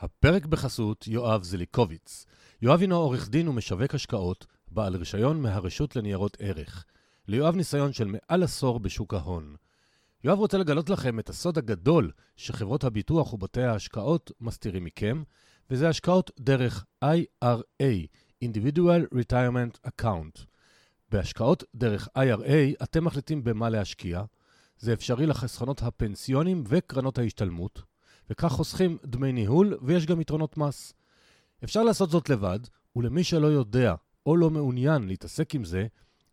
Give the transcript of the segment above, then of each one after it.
הפרק בחסות יואב זליקוביץ. יואב הינו עורך דין ומשווק השקעות, בעל רישיון מהרשות לניירות ערך. ליואב ניסיון של מעל עשור בשוק ההון. יואב רוצה לגלות לכם את הסוד הגדול שחברות הביטוח ובתי ההשקעות מסתירים מכם, וזה השקעות דרך IRA, Individual Retirement Account. בהשקעות דרך IRA אתם מחליטים במה להשקיע. זה אפשרי לחסכונות הפנסיונים וקרנות ההשתלמות, וכך חוסכים דמי ניהול ויש גם יתרונות מס. אפשר לעשות זאת לבד, ולמי שלא יודע או לא מעוניין להתעסק עם זה,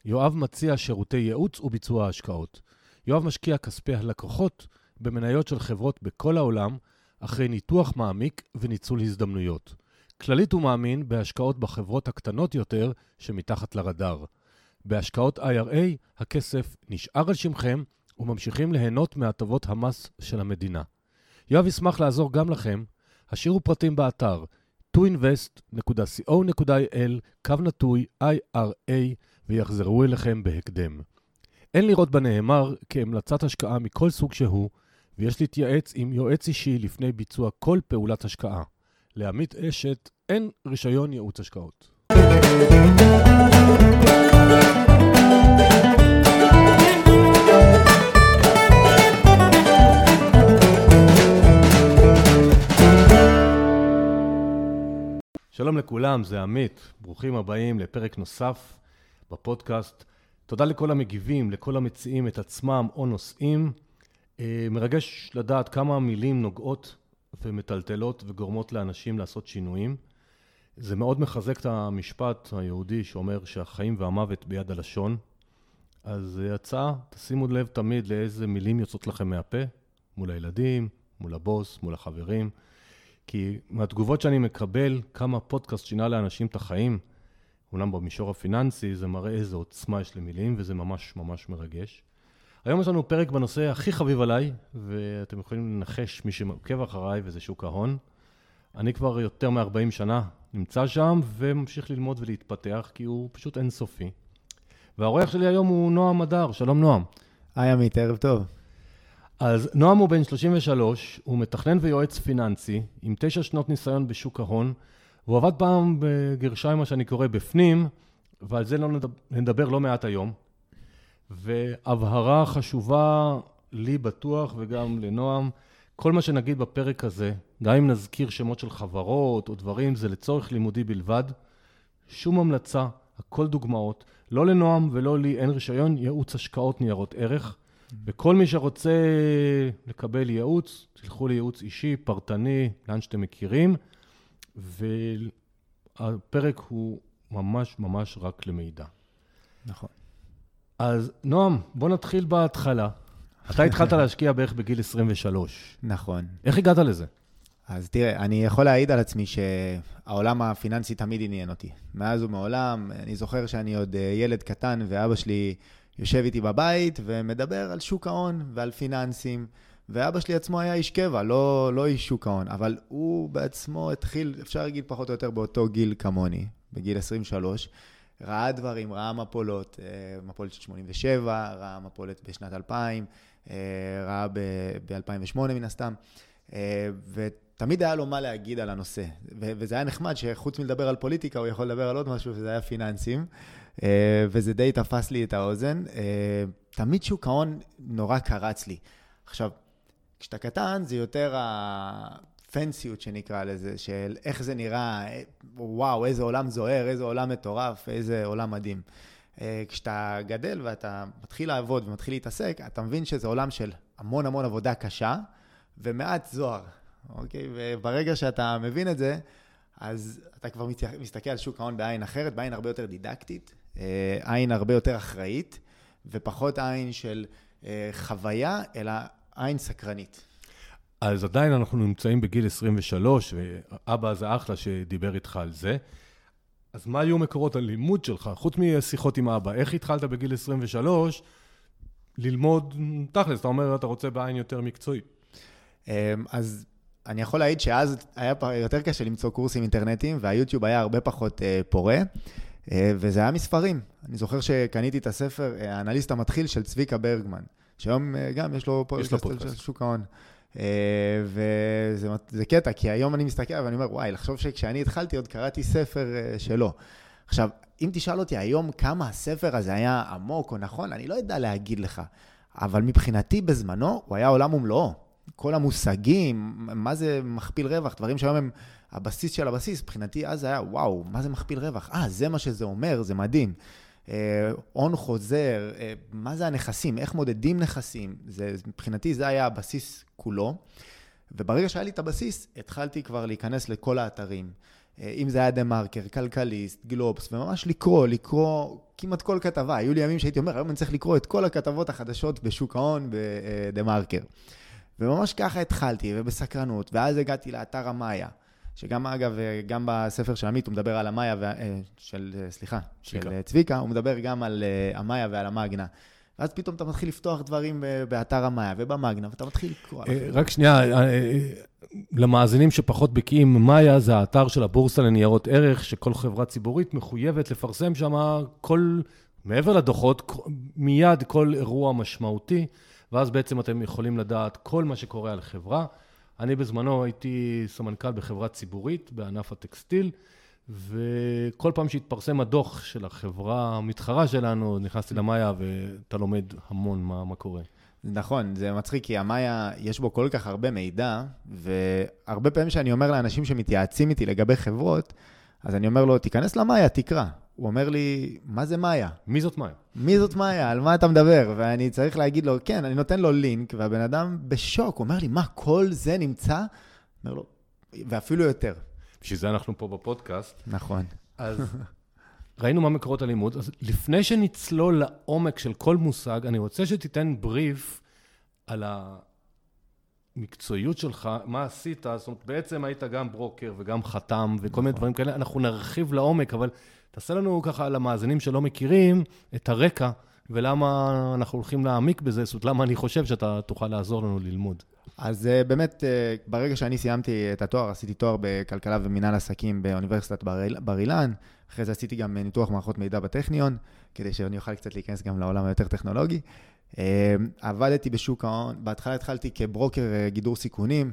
יואב מציע שירותי ייעוץ וביצוע השקעות. יואב משקיע כספי הלקוחות במניות של חברות בכל העולם, אחרי ניתוח מעמיק וניצול הזדמנויות. כללית הוא מאמין בהשקעות בחברות הקטנות יותר שמתחת לרדאר. בהשקעות IRA הכסף נשאר על שמכם וממשיכים ליהנות מהטבות המס של המדינה. יואב ישמח לעזור גם לכם. השאירו פרטים באתר toinvest.co.il, קו נטוי IRA, ויחזרו אליכם בהקדם. אין לראות בנאמר כהמלצת השקעה מכל סוג שהוא, ויש להתייעץ עם יועץ אישי לפני ביצוע כל פעולת השקעה. לעמית אשת אין רישיון ייעוץ השקעות. שלום לכולם, זה עמית. ברוכים הבאים לפרק נוסף בפודקאסט. תודה לכל המגיבים, לכל המציעים את עצמם או נושאים. אה, מרגש לדעת כמה מילים נוגעות ומטלטלות וגורמות לאנשים לעשות שינויים. זה מאוד מחזק את המשפט היהודי שאומר שהחיים והמוות ביד הלשון. אז אה, הצעה, תשימו לב תמיד לאיזה מילים יוצאות לכם מהפה, מול הילדים, מול הבוס, מול החברים. כי מהתגובות שאני מקבל, כמה פודקאסט שינה לאנשים את החיים, אומנם במישור הפיננסי, זה מראה איזה עוצמה יש למילים, וזה ממש ממש מרגש. היום יש לנו פרק בנושא הכי חביב עליי, ואתם יכולים לנחש מי שעוקב אחריי, וזה שוק ההון. אני כבר יותר מ-40 שנה נמצא שם, וממשיך ללמוד ולהתפתח, כי הוא פשוט אינסופי. והאורח שלי היום הוא נועם מדר, שלום נועם. היי עמית, ערב טוב. אז נועם הוא בן 33, הוא מתכנן ויועץ פיננסי, עם תשע שנות ניסיון בשוק ההון. הוא עבד פעם בגרשיים, מה שאני קורא, בפנים, ועל זה לא נדבר, נדבר לא מעט היום. והבהרה חשובה לי בטוח וגם לנועם, כל מה שנגיד בפרק הזה, גם אם נזכיר שמות של חברות או דברים, זה לצורך לימודי בלבד. שום המלצה, הכל דוגמאות. לא לנועם ולא לי אין רישיון ייעוץ השקעות ניירות ערך. וכל מי שרוצה לקבל ייעוץ, תלכו לייעוץ אישי, פרטני, לאן שאתם מכירים, והפרק הוא ממש ממש רק למידע. נכון. אז נועם, בוא נתחיל בהתחלה. אתה התחלת להשקיע בערך בגיל 23. נכון. איך הגעת לזה? אז תראה, אני יכול להעיד על עצמי שהעולם הפיננסי תמיד עניין אותי. מאז ומעולם, אני זוכר שאני עוד אה, ילד קטן ואבא שלי יושב איתי בבית ומדבר על שוק ההון ועל פיננסים. ואבא שלי עצמו היה איש קבע, לא, לא איש שוק ההון, אבל הוא בעצמו התחיל, אפשר להגיד פחות או יותר באותו גיל כמוני, בגיל 23. ראה דברים, ראה מפולות, אה, מפולת של 87, ראה מפולת בשנת 2000, אה, ראה ב-2008 מן הסתם, אה, ותמיד היה לו מה להגיד על הנושא. וזה היה נחמד שחוץ מלדבר על פוליטיקה, הוא יכול לדבר על עוד משהו, וזה היה פיננסים. אה, וזה די תפס לי את האוזן. אה, תמיד שוק ההון נורא קרץ לי. עכשיו, כשאתה קטן זה יותר הפנסיות שנקרא לזה, של איך זה נראה, וואו, איזה עולם זוהר, איזה עולם מטורף, איזה עולם מדהים. אה, כשאתה גדל ואתה מתחיל לעבוד ומתחיל להתעסק, אתה מבין שזה עולם של המון המון עבודה קשה ומעט זוהר, אוקיי? וברגע שאתה מבין את זה, אז אתה כבר מסתכל על שוק ההון בעין אחרת, בעין הרבה יותר דידקטית, עין הרבה יותר אחראית, ופחות עין של אה, חוויה, אלא עין סקרנית. אז עדיין אנחנו נמצאים בגיל 23, ואבא זה אחלה שדיבר איתך על זה. אז מה היו מקורות הלימוד שלך, חוץ משיחות עם אבא? איך התחלת בגיל 23 ללמוד, תכלס, אתה אומר, אתה רוצה בעין יותר מקצועית. אה, אז אני יכול להעיד שאז היה יותר קשה למצוא קורסים אינטרנטיים, והיוטיוב היה הרבה פחות פורה. אה, וזה היה מספרים. אני זוכר שקניתי את הספר, אה, האנליסט המתחיל של צביקה ברגמן, שהיום אה, גם יש לו פודקאסט של שוק ההון. וזה זה קטע, כי היום אני מסתכל ואני אומר, וואי, לחשוב שכשאני התחלתי עוד קראתי ספר שלו. עכשיו, אם תשאל אותי היום כמה הספר הזה היה עמוק או נכון, אני לא יודע להגיד לך. אבל מבחינתי בזמנו, הוא היה עולם ומלואו. כל המושגים, מה זה מכפיל רווח, דברים שהיום הם הבסיס של הבסיס, מבחינתי אז היה, וואו, מה זה מכפיל רווח? אה, זה מה שזה אומר, זה מדהים. אה, הון אה, חוזר, אה, מה זה הנכסים, איך מודדים נכסים, זה, מבחינתי זה היה הבסיס כולו. וברגע שהיה לי את הבסיס, התחלתי כבר להיכנס לכל האתרים. אה, אם זה היה דה מרקר, כלכליסט, גלובס, וממש לקרוא, לקרוא כמעט כל כתבה. היו לי ימים שהייתי אומר, היום אני צריך לקרוא את כל הכתבות החדשות בשוק ההון בדה מרקר. וממש ככה התחלתי, ובסקרנות, ואז הגעתי לאתר המאיה. שגם אגב, גם בספר של עמית הוא מדבר על המאיה, ו... אה, של, אה, סליחה, צביקה. של צביקה, הוא מדבר גם על המאיה ועל המאגנה. ואז פתאום אתה מתחיל לפתוח דברים באתר המאיה ובמאגנה, ואתה מתחיל לקרוא. רק שנייה, למאזינים שפחות בקיאים, מאיה זה האתר של הבורסה לניירות ערך, שכל חברה ציבורית מחויבת לפרסם שם כל, מעבר לדוחות, מיד כל אירוע משמעותי, ואז בעצם אתם יכולים לדעת כל מה שקורה על חברה. אני בזמנו הייתי סמנכ"ל בחברה ציבורית בענף הטקסטיל, וכל פעם שהתפרסם הדוח של החברה המתחרה שלנו, נכנסתי למאיה ואתה לומד המון מה, מה קורה. נכון, זה מצחיק, כי המאיה, יש בו כל כך הרבה מידע, והרבה פעמים שאני אומר לאנשים שמתייעצים איתי לגבי חברות, אז אני אומר לו, תיכנס למאיה, תקרא. הוא אומר לי, מה זה מאיה? מי זאת מאיה? מי זאת מאיה? על מה אתה מדבר? ואני צריך להגיד לו, כן, אני נותן לו לינק, והבן אדם בשוק, הוא אומר לי, מה, כל זה נמצא? אומר לו, ואפילו יותר. בשביל זה אנחנו פה בפודקאסט. נכון. אז ראינו מה מקורות הלימוד, אז לפני שנצלול לעומק של כל מושג, אני רוצה שתיתן בריף על המקצועיות שלך, מה עשית, זאת אומרת, בעצם היית גם ברוקר וגם חתם וכל נכון. מיני דברים כאלה, אנחנו נרחיב לעומק, אבל תעשה לנו ככה למאזינים שלא מכירים את הרקע ולמה אנחנו הולכים להעמיק בזה, זאת אומרת, למה אני חושב שאתה תוכל לעזור לנו ללמוד. אז אה, באמת, אה, ברגע שאני סיימתי את התואר, עשיתי תואר בכלכלה ומינהל עסקים באוניברסיטת בר אילן, אחרי זה עשיתי גם ניתוח מערכות מידע בטכניון, כדי שאני אוכל קצת להיכנס גם לעולם היותר טכנולוגי. אה, עבדתי בשוק ההון, בהתחלה התחלתי כברוקר גידור סיכונים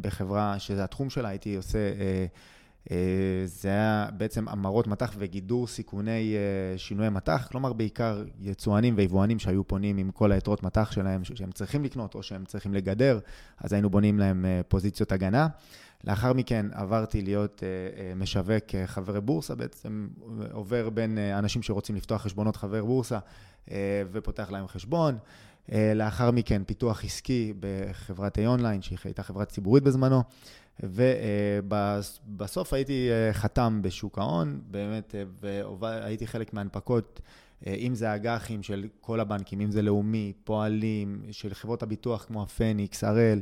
בחברה שזה התחום שלה, הייתי עושה זה היה בעצם המרות מטח וגידור סיכוני אה, שינויי מטח, כלומר בעיקר יצואנים ויבואנים שהיו פונים עם כל היתרות מטח שלהם שהם צריכים לקנות או שהם צריכים לגדר, אז היינו בונים להם אה, פוזיציות הגנה. לאחר מכן עברתי להיות משווק חברי בורסה, בעצם עובר בין אנשים שרוצים לפתוח חשבונות חבר בורסה ופותח להם חשבון. לאחר מכן פיתוח עסקי בחברת A-Online, שהיא הייתה חברה ציבורית בזמנו. ובסוף הייתי אה, חתם בשוק ההון, באמת, אה, והייתי חלק מהנפקות, אה, אם זה אג"חים של כל הבנקים, אם זה לאומי, פועלים, של חברות הביטוח כמו הפניקס, הראל,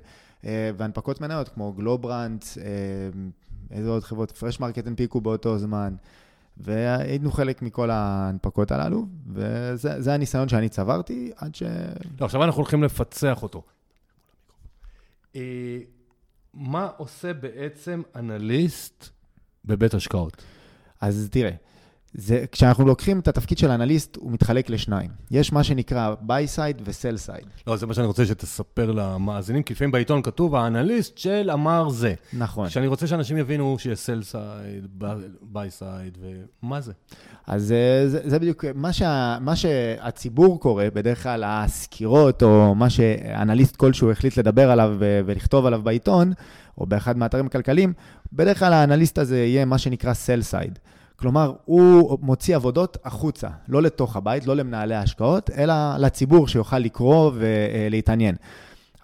והנפקות מניות כמו גלוברנדס, איזה עוד חברות, פרשמרקט הנפיקו באותו זמן. והיינו חלק מכל ההנפקות הללו, וזה הניסיון שאני צברתי עד ש... לא, עכשיו אנחנו הולכים לפצח אותו. מה עושה בעצם אנליסט בבית השקעות? אז תראה, זה, כשאנחנו לוקחים את התפקיד של אנליסט, הוא מתחלק לשניים. יש מה שנקרא buy side ו-sell side. לא, זה מה שאני רוצה שתספר למאזינים, כי לפעמים בעיתון כתוב, האנליסט של אמר זה. נכון. שאני רוצה שאנשים יבינו שיש sell side, buy side, ומה זה? אז זה, זה, זה בדיוק מה, שה, מה שהציבור קורא, בדרך כלל הסקירות, או מה שאנליסט כלשהו החליט לדבר עליו ולכתוב עליו בעיתון, או באחד מהאתרים הכלכליים, בדרך כלל האנליסט הזה יהיה מה שנקרא sell side. כלומר, הוא מוציא עבודות החוצה, לא לתוך הבית, לא למנהלי ההשקעות, אלא לציבור שיוכל לקרוא ולהתעניין.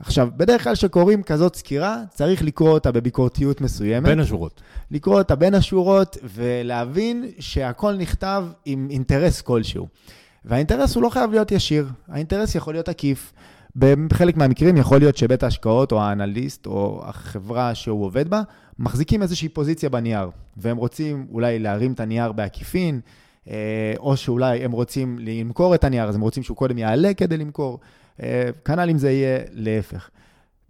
עכשיו, בדרך כלל כשקוראים כזאת סקירה, צריך לקרוא אותה בביקורתיות מסוימת. בין השורות. לקרוא אותה בין השורות ולהבין שהכל נכתב עם אינטרס כלשהו. והאינטרס הוא לא חייב להיות ישיר, האינטרס יכול להיות עקיף. בחלק מהמקרים יכול להיות שבית ההשקעות או האנליסט או החברה שהוא עובד בה מחזיקים איזושהי פוזיציה בנייר, והם רוצים אולי להרים את הנייר בעקיפין, אה, או שאולי הם רוצים למכור את הנייר, אז הם רוצים שהוא קודם יעלה כדי למכור. אה, כנ"ל אם זה יהיה להפך.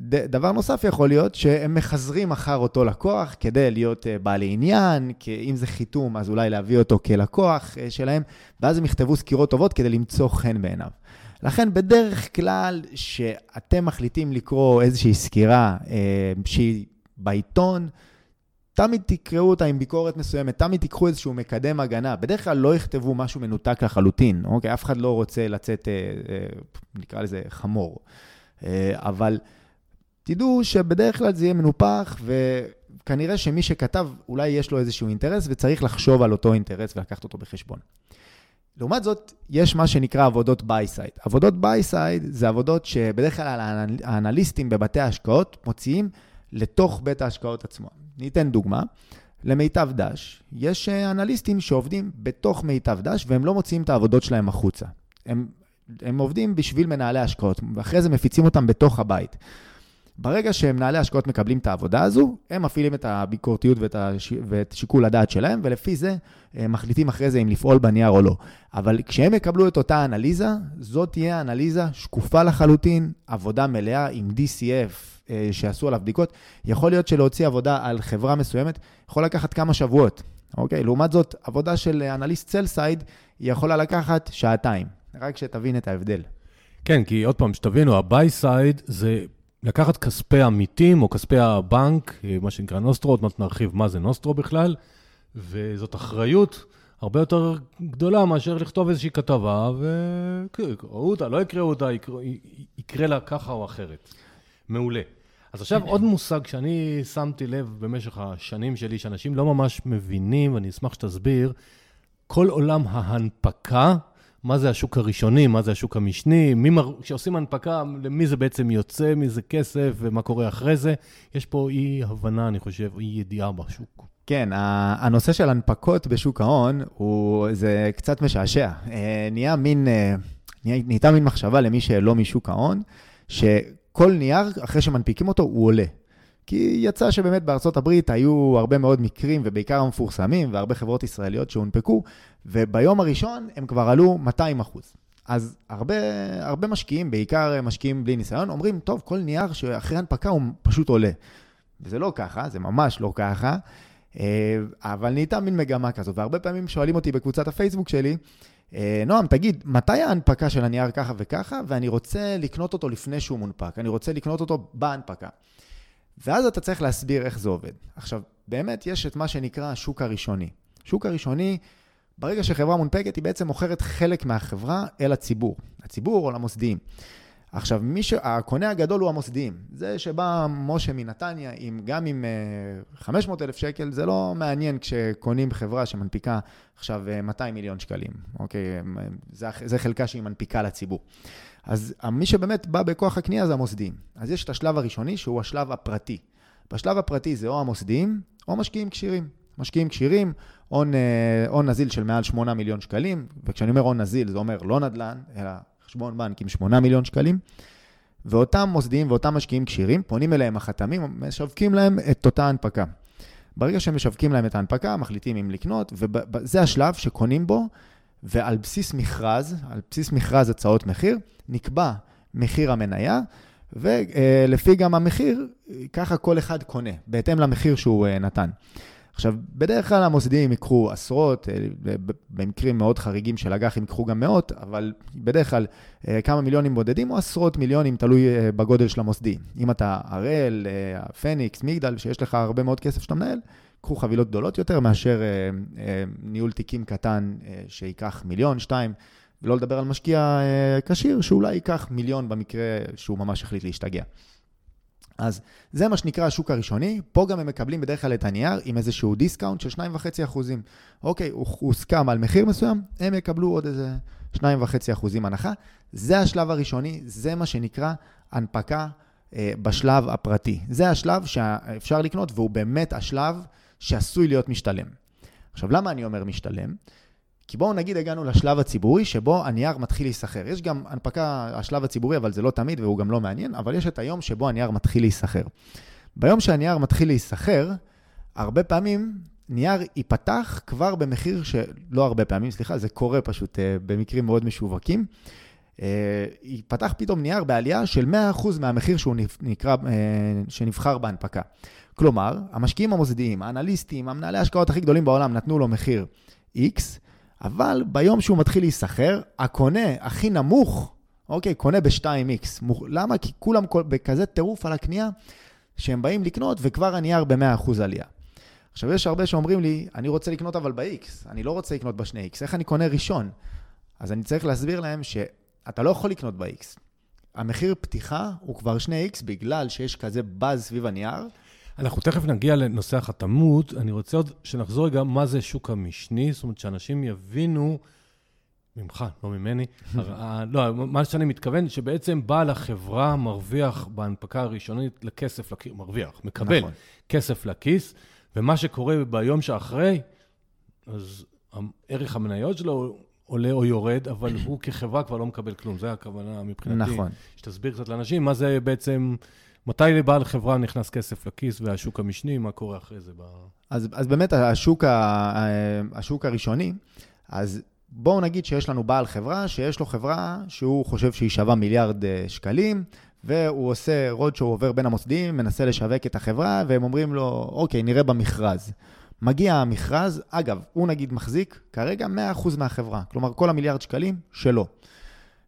דבר נוסף יכול להיות שהם מחזרים אחר אותו לקוח כדי להיות אה, בעלי עניין, אם זה חיתום, אז אולי להביא אותו כלקוח שלהם, ואז הם יכתבו סקירות טובות כדי למצוא חן בעיניו. לכן בדרך כלל, שאתם מחליטים לקרוא איזושהי סקירה שהיא בעיתון, תמיד תקראו אותה עם ביקורת מסוימת, תמיד תיקחו איזשהו מקדם הגנה. בדרך כלל לא יכתבו משהו מנותק לחלוטין, אוקיי? אף אחד לא רוצה לצאת, אה, אה, נקרא לזה חמור. אה, אבל תדעו שבדרך כלל זה יהיה מנופח, וכנראה שמי שכתב, אולי יש לו איזשהו אינטרס, וצריך לחשוב על אותו אינטרס ולקחת אותו בחשבון. לעומת זאת, יש מה שנקרא עבודות buy side. עבודות buy side זה עבודות שבדרך כלל האנליסטים בבתי ההשקעות מוציאים לתוך בית ההשקעות עצמו. ניתן דוגמה. למיטב דש, יש אה, אנליסטים שעובדים בתוך מיטב דש והם לא מוציאים את העבודות שלהם החוצה. הם, הם עובדים בשביל מנהלי השקעות, ואחרי זה מפיצים אותם בתוך הבית. ברגע שמנהלי השקעות מקבלים את העבודה הזו, הם מפעילים את הביקורתיות ואת, הש... ואת שיקול הדעת שלהם, ולפי זה הם מחליטים אחרי זה אם לפעול בנייר או לא. אבל כשהם יקבלו את אותה אנליזה, זאת תהיה אנליזה שקופה לחלוטין, עבודה מלאה עם DCF אה, שעשו עליו בדיקות. יכול להיות שלהוציא עבודה על חברה מסוימת יכול לקחת כמה שבועות, אוקיי? לעומת זאת, עבודה של אנליסט סל סייד יכולה לקחת שעתיים. רק שתבין את ההבדל. כן, כי עוד פעם, שתבינו, ה-by side זה לקחת כספי עמיתים או כספי הבנק, אה, מה שנקרא נוסטרו, עוד מעט נרחיב מה זה נוסטרו בכלל, וזאת אחריות הרבה יותר גדולה מאשר לכתוב איזושהי כתבה, ויקראו אותה, לא יקראו אותה, יקרא, יקרה לה ככה או אחרת. מעולה. אז עכשיו עוד מושג שאני שמתי לב במשך השנים שלי, שאנשים לא ממש מבינים, ואני אשמח שתסביר, כל עולם ההנפקה מה זה השוק הראשוני, מה זה השוק המשני, כשעושים הנפקה, למי זה בעצם יוצא, מי זה כסף ומה קורה אחרי זה. יש פה אי הבנה, אני חושב, אי ידיעה בשוק. כן, הנושא של הנפקות בשוק ההון, הוא, זה קצת משעשע. אה, נהיה מין, אה, נהייתה מין מחשבה למי שלא משוק ההון, שכל נייר, אחרי שמנפיקים אותו, הוא עולה. כי יצא שבאמת בארצות הברית היו הרבה מאוד מקרים, ובעיקר המפורסמים, והרבה חברות ישראליות שהונפקו, וביום הראשון הם כבר עלו 200 אחוז. אז הרבה, הרבה משקיעים, בעיקר משקיעים בלי ניסיון, אומרים, טוב, כל נייר שאחרי הנפקה הוא פשוט עולה. וזה לא ככה, זה ממש לא ככה, אה, אבל נהייתה מין מגמה כזו, והרבה פעמים שואלים אותי בקבוצת הפייסבוק שלי, נועם, תגיד, מתי ההנפקה של הנייר ככה וככה, ואני רוצה לקנות אותו לפני שהוא מונפק, אני רוצה לקנות אותו בהנפקה. ואז אתה צריך להסביר איך זה עובד. עכשיו, באמת יש את מה שנקרא השוק הראשוני. שוק הראשוני, ברגע שחברה מונפקת, היא בעצם מוכרת חלק מהחברה אל הציבור. הציבור או למוסדיים. עכשיו, ש... הקונה הגדול הוא המוסדיים. זה שבא משה מנתניה, עם, גם עם 500 אה, אלף שקל, זה לא מעניין כשקונים חברה שמנפיקה עכשיו 200 אה, מיליון שקלים, אוקיי? זה, זה חלקה שהיא מנפיקה לציבור. אז מי שבאמת בא בכוח הקנייה זה המוסדיים. אז יש את השלב הראשוני, שהוא השלב הפרטי. בשלב הפרטי זה או המוסדיים, או משקיעים כשירים. משקיעים כשירים, אה, הון נזיל של מעל 8 מיליון שקלים, וכשאני אומר הון נזיל, זה אומר לא נדל"ן, אלא חשבון בנק עם 8 מיליון שקלים. ואותם מוסדיים ואותם משקיעים כשירים, פונים אליהם החתמים, משווקים להם את אותה הנפקה. ברגע שהם משווקים להם את ההנפקה, מחליטים אם לקנות, וזה השלב שקונים בו ועל בסיס מכרז, על בסיס מכרז הצעות מחיר, נקבע מחיר המניה, ולפי גם המחיר, ככה כל אחד קונה, בהתאם למחיר שהוא אה, נתן. עכשיו, בדרך כלל המוסדיים ייקחו עשרות, אה, במקרים מאוד חריגים של אג"חים ייקחו גם מאות, אבל בדרך כלל אה, כמה מיליונים בודדים או עשרות מיליונים, תלוי בגודל של המוסדי. אם אתה הראל, פניקס, מגדל, שיש לך הרבה מאוד כסף שאתה מנהל, קחו חבילות גדולות יותר מאשר אה, אה, ניהול תיקים קטן אה, שייקח מיליון, שתיים, ולא לדבר על משקיע אה, כשיר שאולי ייקח מיליון במקרה שהוא ממש החליט להשתגע. אז זה מה שנקרא השוק הראשוני, פה גם הם מקבלים בדרך כלל את הנייר עם איזשהו דיסקאונט של 2.5 אחוזים. אוקיי, הוא הוסכם על מחיר מסוים, הם יקבלו עוד איזה 2.5 אחוזים הנחה. זה השלב הראשוני, זה מה שנקרא הנפקה אה, בשלב הפרטי. זה השלב שאפשר לקנות, והוא באמת השלב שעשוי להיות משתלם. עכשיו, למה אני אומר משתלם? כי בואו נגיד הגענו לשלב הציבורי, שבו הנייר מתחיל להיסחר. יש גם הנפקה, השלב הציבורי, אבל זה לא תמיד והוא גם לא מעניין, אבל יש את היום שבו הנייר מתחיל להיסחר. ביום שהנייר מתחיל להיסחר, הרבה פעמים נייר ייפתח כבר במחיר שלא הרבה פעמים, סליחה, זה קורה פשוט uh, במקרים מאוד משווקים. Uh, ייפתח פתאום נייר בעלייה של 100% מהמחיר שהוא נקרא, uh, שנבחר בהנפקה. כלומר, המשקיעים המוסדיים, האנליסטים, המנהלי ההשקעות הכי גדולים בעולם נתנו לו מחיר X, אבל ביום שהוא מתחיל להיסחר, הקונה הכי נמוך, אוקיי, קונה ב-2x. למה? כי כולם בכזה טירוף על הקנייה, שהם באים לקנות וכבר הנייר ב-100% עלייה. עכשיו, יש הרבה שאומרים לי, אני רוצה לקנות אבל ב-X, אני לא רוצה לקנות ב-2X, איך אני קונה ראשון? אז אני צריך להסביר להם שאתה לא יכול לקנות ב-X. המחיר פתיחה הוא כבר 2X בגלל שיש כזה באז סביב הנייר. אנחנו תכף נגיע לנושא החתמות. אני רוצה עוד שנחזור רגע מה זה שוק המשני, זאת אומרת שאנשים יבינו, ממך, לא ממני, לא, מה שאני מתכוון, שבעצם בעל החברה מרוויח בהנפקה הראשונית לכסף, מרוויח, מקבל נכון. כסף לכיס, ומה שקורה ביום שאחרי, אז ערך המניות שלו עולה או יורד, אבל הוא כחברה כבר לא מקבל כלום. זו הכוונה מבחינתי. נכון. שתסביר קצת לאנשים מה זה בעצם, מתי לבעל חברה נכנס כסף לכיס והשוק המשני, מה קורה אחרי זה. ב... אז, אז באמת השוק, ה, השוק הראשוני, אז בואו נגיד שיש לנו בעל חברה, שיש לו חברה שהוא חושב שהיא שווה מיליארד אה, שקלים, והוא עושה רוד שהוא עובר בין המוסדיים, מנסה לשווק את החברה, והם אומרים לו, אוקיי, נראה במכרז. מגיע המכרז, אגב, הוא נגיד מחזיק כרגע 100% מהחברה, כלומר כל המיליארד שקלים שלו.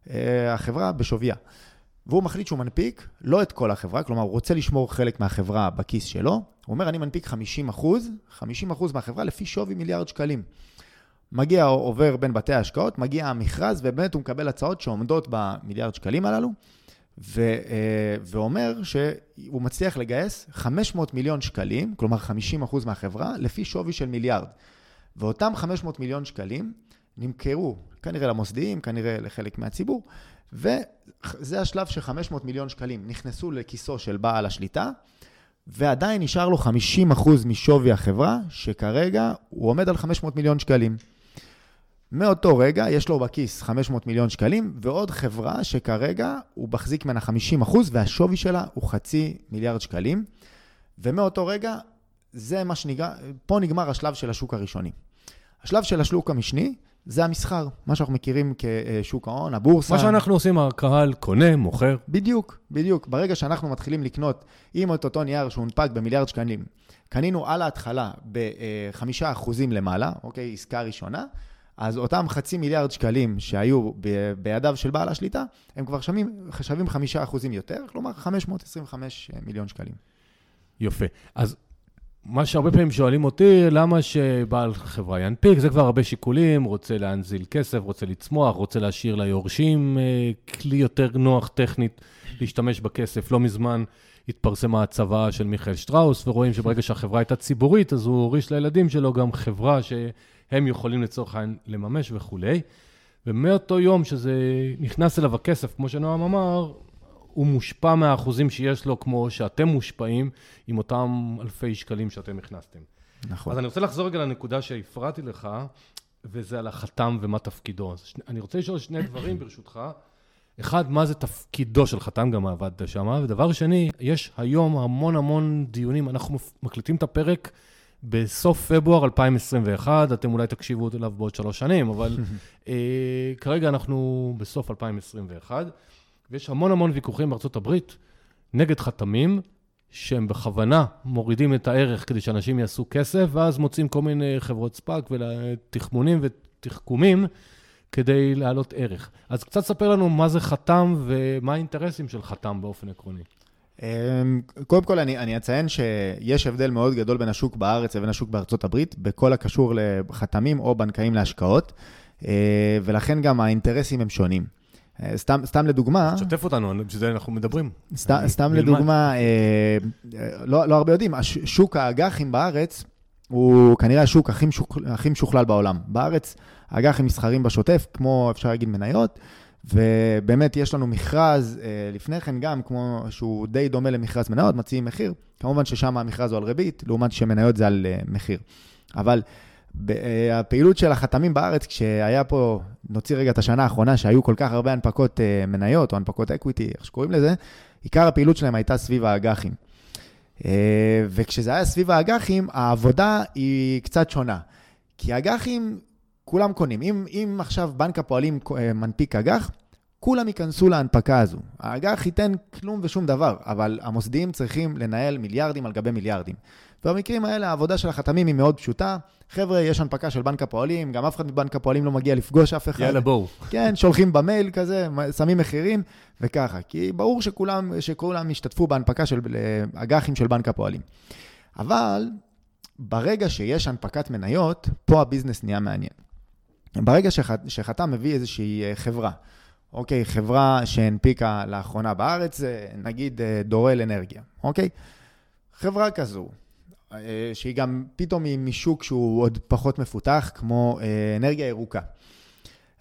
אה, החברה בשוויה. והוא מחליט שהוא מנפיק לא את כל החברה, כלומר הוא רוצה לשמור חלק מהחברה בכיס שלו, הוא אומר אני מנפיק 50 50 מהחברה לפי שווי מיליארד שקלים. מגיע, עובר בין בתי ההשקעות, מגיע המכרז, ובאמת הוא מקבל הצעות שעומדות במיליארד שקלים הללו, ו, אה, ואומר שהוא מצליח לגייס 500 מיליון שקלים, כלומר 50% מהחברה, לפי שווי של מיליארד. ואותם 500 מיליון שקלים נמכרו כנראה למוסדיים, כנראה לחלק מהציבור, וזה השלב ש-500 מיליון שקלים נכנסו לכיסו של בעל השליטה, ועדיין נשאר לו 50% משווי החברה, שכרגע הוא עומד על 500 מיליון שקלים. מאותו רגע יש לו בכיס 500 מיליון שקלים, ועוד חברה שכרגע הוא מחזיק ממנה 50 אחוז, והשווי שלה הוא חצי מיליארד שקלים. ומאותו רגע, זה מה שנגמר, פה נגמר השלב של השוק הראשוני. השלב של השוק המשני, זה המסחר, מה שאנחנו מכירים כשוק ההון, הבורסה. מה שאנחנו עושים, הקהל קונה, מוכר. בדיוק, בדיוק. ברגע שאנחנו מתחילים לקנות עם את אותו נייר שהונפק במיליארד שקלים, קנינו על ההתחלה ב-5% למעלה, אוקיי, עסקה ראשונה, אז אותם חצי מיליארד שקלים שהיו ב- בידיו של בעל השליטה, הם כבר שווים, שווים חמישה אחוזים יותר, כלומר 525 מיליון שקלים. יפה. אז מה שהרבה פעמים שואלים אותי, למה שבעל חברה ינפיק? זה כבר הרבה שיקולים, רוצה להנזיל כסף, רוצה לצמוח, רוצה להשאיר ליורשים אה, כלי יותר נוח טכנית להשתמש בכסף. לא מזמן התפרסמה הצוואה של מיכאל שטראוס, ורואים שברגע שהחברה הייתה ציבורית, אז הוא הוריש לילדים שלו גם חברה ש... הם יכולים לצורך העניין לממש וכולי. ומאותו יום שזה נכנס אליו הכסף, כמו שנועם אמר, הוא מושפע מהאחוזים שיש לו, כמו שאתם מושפעים, עם אותם אלפי שקלים שאתם הכנסתם. נכון. אז אני רוצה לחזור רגע לנקודה שהפרעתי לך, וזה על החתם ומה תפקידו. אז אני רוצה לשאול שני דברים, ברשותך. אחד, מה זה תפקידו של חתם, גם עבדת שם, ודבר שני, יש היום המון המון דיונים, אנחנו מקליטים את הפרק בסוף פברואר 2021, אתם אולי תקשיבו אליו בעוד שלוש שנים, אבל אה, כרגע אנחנו בסוף 2021, ויש המון המון ויכוחים בארצות הברית נגד חתמים, שהם בכוונה מורידים את הערך כדי שאנשים יעשו כסף, ואז מוצאים כל מיני חברות ספאק ותחמונים ותחכומים כדי להעלות ערך. אז קצת ספר לנו מה זה חתם ומה האינטרסים של חתם באופן עקרוני. אמ, קודם כל, אני, אני אציין שיש הבדל מאוד גדול בין השוק בארץ לבין השוק בארצות הברית, בכל הקשור לחתמים או בנקאים להשקעות, אה, ולכן גם האינטרסים הם שונים. אה, סתם, סתם לדוגמה... שתף אותנו, בשביל זה אנחנו מדברים. סת, סתם לדוגמה, אה, לא, לא הרבה יודעים, שוק האג"חים בארץ הוא כנראה השוק הכי, משוכ... הכי משוכלל בעולם. בארץ האג"חים מסחרים בשוטף, כמו אפשר להגיד מניות. ובאמת יש לנו מכרז אה, לפני כן גם, כמו שהוא די דומה למכרז מניות, מציעים מחיר. כמובן ששם המכרז הוא על ריבית, לעומת שמניות זה על אה, מחיר. אבל אה, הפעילות של החתמים בארץ, כשהיה פה, נוציא רגע את השנה האחרונה, שהיו כל כך הרבה הנפקות מניות או הנפקות equity, איך שקוראים לזה, עיקר הפעילות שלהם הייתה סביב האג"חים. וכשזה היה סביב האג"חים, העבודה היא קצת שונה. כי האג"חים כולם קונים. אם, אם עכשיו בנק הפועלים אה, מנפיק אג"ח, כולם ייכנסו להנפקה הזו. האג"ח ייתן כלום ושום דבר, אבל המוסדיים צריכים לנהל מיליארדים על גבי מיליארדים. ובמקרים האלה העבודה של החתמים היא מאוד פשוטה. חבר'ה, יש הנפקה של בנק הפועלים, גם אף אחד מבנק הפועלים לא מגיע לפגוש אף אחד. יאללה, בואו. כן, שולחים במייל כזה, שמים מחירים, וככה. כי ברור שכולם, שכולם ישתתפו בהנפקה של אג"חים של בנק הפועלים. אבל ברגע שיש הנפקת מניות, פה הביזנס נהיה מעניין. ברגע שח, שחתם מביא איזושהי אה, חברה, אוקיי, חברה שהנפיקה לאחרונה בארץ, נגיד אה, דורל אנרגיה, אוקיי? חברה כזו, אה, שהיא גם פתאום היא משוק שהוא עוד פחות מפותח, כמו אנרגיה ירוקה.